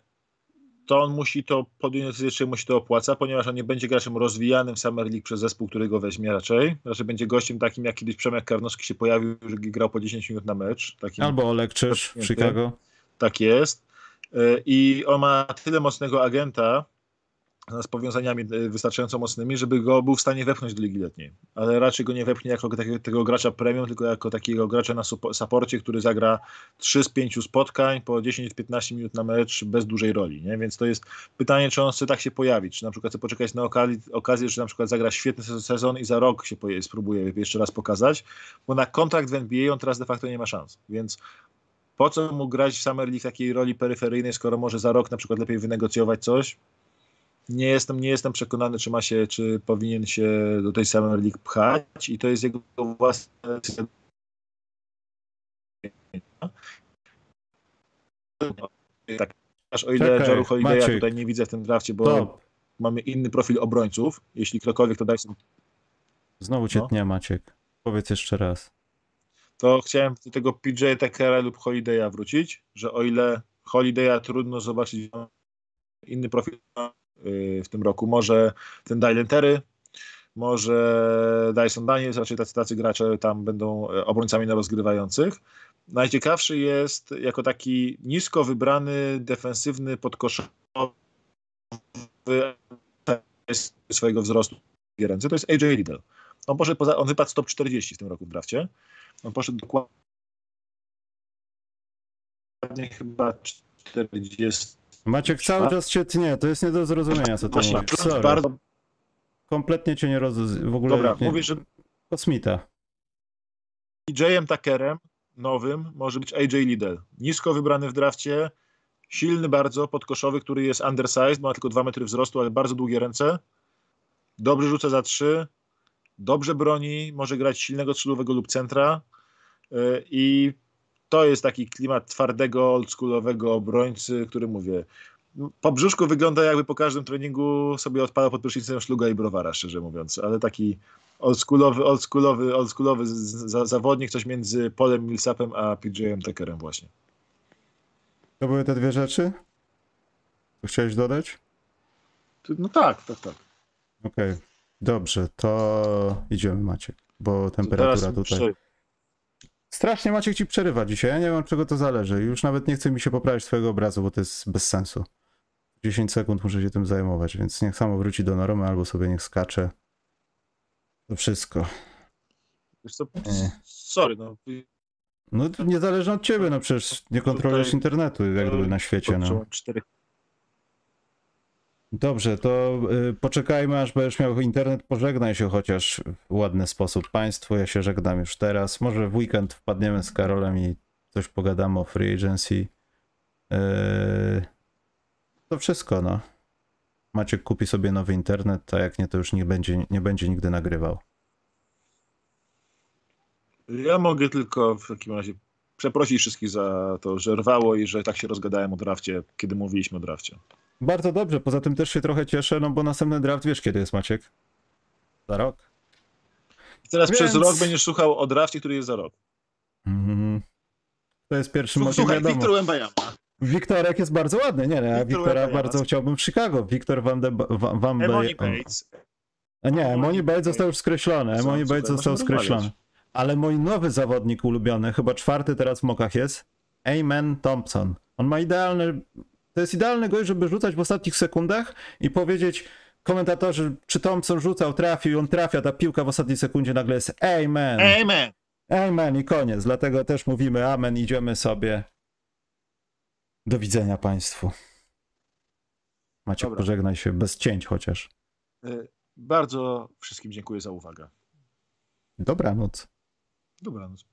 to on musi to podjąć decyzję, czy mu się to opłaca, ponieważ on nie będzie graczem rozwijanym w Summer League przez zespół, który go weźmie raczej. Raczej będzie gościem takim, jak kiedyś Przemek Karnowski się pojawił, że grał po 10 minut na mecz. Albo Olek Czyż w Chicago. Tak jest. E, I on ma tyle mocnego agenta, z powiązaniami e, wystarczająco mocnymi, żeby go był w stanie wepchnąć do Ligi Letniej. Ale raczej go nie wepchnie jako takiego, tego gracza premium, tylko jako takiego gracza na saporcie, który zagra 3 z 5 spotkań po 10-15 minut na mecz bez dużej roli. Nie? Więc to jest pytanie, czy on chce tak się pojawić, czy na przykład chce poczekać na okazję, czy na przykład zagra świetny sezon i za rok się spróbuje jeszcze raz pokazać, bo na kontrakt w NBA on teraz de facto nie ma szans. Więc po co mu grać w Summer League takiej roli peryferyjnej, skoro może za rok na przykład lepiej wynegocjować coś, nie jestem, nie jestem przekonany, czy ma się, czy powinien się do tej Summer League pchać i to jest jego własne tak, aż o ile Jaru Holiday'a tutaj nie widzę w tym drafcie, bo to... mamy inny profil obrońców, jeśli ktokolwiek to Dyson... Znowu cię no. tnie, Maciek. Powiedz jeszcze raz. To chciałem do tego PJ Tuckera lub Holiday'a wrócić, że o ile Holiday'a trudno zobaczyć inny profil Y, w tym roku. Może ten Dylan Terry, może Dyson Daniels, raczej tacy, tacy gracze tam będą e, obrońcami na rozgrywających. Najciekawszy jest jako taki nisko wybrany, defensywny, podkoszowy swojego wzrostu to jest AJ Liddell. On, poszedł poza, on wypadł z top 40 w tym roku w drafcie. On poszedł dokładnie chyba 40 Maciek cały czas cię tnie, to jest nie do zrozumienia, co to mówisz. Bardzo... Kompletnie cię nie rozumiem. W ogóle Dobra, nie... mówisz, że... Kosmita. DJ-em Tuckerem nowym może być AJ Liddell. Nisko wybrany w drafcie, silny bardzo, podkoszowy, który jest undersized, ma tylko 2 metry wzrostu, ale bardzo długie ręce. Dobrze rzuca za 3, dobrze broni, może grać silnego skrzydłowego lub centra y, i to jest taki klimat twardego, oldschoolowego obrońcy, który mówię, po brzuszku wygląda jakby po każdym treningu sobie odpadał pod prysznicem szluga i browara, szczerze mówiąc, ale taki oldschoolowy, oldschoolowy, oldschoolowy zawodnik, coś między Polem Millsapem a PJ-em Tuckerem właśnie. To były te dwie rzeczy? Chciałeś dodać? No tak, tak, tak. Okej, okay. Dobrze, to idziemy Maciek, bo temperatura tutaj... Strasznie Maciek ci przerywa dzisiaj. Ja nie wiem, od czego to zależy. Już nawet nie chce mi się poprawić swojego obrazu, bo to jest bez sensu. 10 sekund muszę się tym zajmować, więc niech samo wróci do normy albo sobie niech skacze. To wszystko. Co, sorry, no. No to niezależnie od ciebie, no przecież nie kontrolujesz internetu jak gdyby na świecie. No. Dobrze, to y, poczekajmy, aż będziesz miał internet. Pożegnaj się chociaż w ładny sposób Państwu. Ja się żegnam już teraz. Może w weekend wpadniemy z Karolem i coś pogadamy o free agency. Yy, to wszystko, no. Maciek kupi sobie nowy internet, a jak nie, to już nie będzie, nie będzie nigdy nagrywał. Ja mogę tylko w takim razie przeprosić wszystkich za to, że rwało i że tak się rozgadałem o drafcie, kiedy mówiliśmy o drafcie. Bardzo dobrze, poza tym też się trochę cieszę, no bo następny draft wiesz kiedy jest Maciek? Za rok. I teraz Więc- przez rok będziesz słuchał o drafcie, który jest za rok. Mhm. To jest pierwszy motyw, Słuchaj, wiadomo. Wiktor Wembanyama. Wiktorek jest bardzo ładny, nie, nie, ja Wiktor Wiktora Wembanyama. bardzo chciałbym w Chicago. Wiktor Van de Van, Van Emoni Bates. A nie, Emoni Bates został już skreślony. Emoni Bates został skreślony. Ale mój nowy zawodnik ulubiony, chyba czwarty teraz w mokach jest, Amen Thompson. On ma idealny, to jest idealny gość, żeby rzucać w ostatnich sekundach i powiedzieć komentatorzy, czy Thompson rzucał, trafił, i on trafia, ta piłka w ostatniej sekundzie nagle jest Amen. Amen. Amen i koniec. Dlatego też mówimy amen, idziemy sobie. Do widzenia Państwu. Macie Dobra. pożegnaj się bez cięć chociaż. Y, Bardzo wszystkim dziękuję za uwagę. Dobranoc. Dobranoc.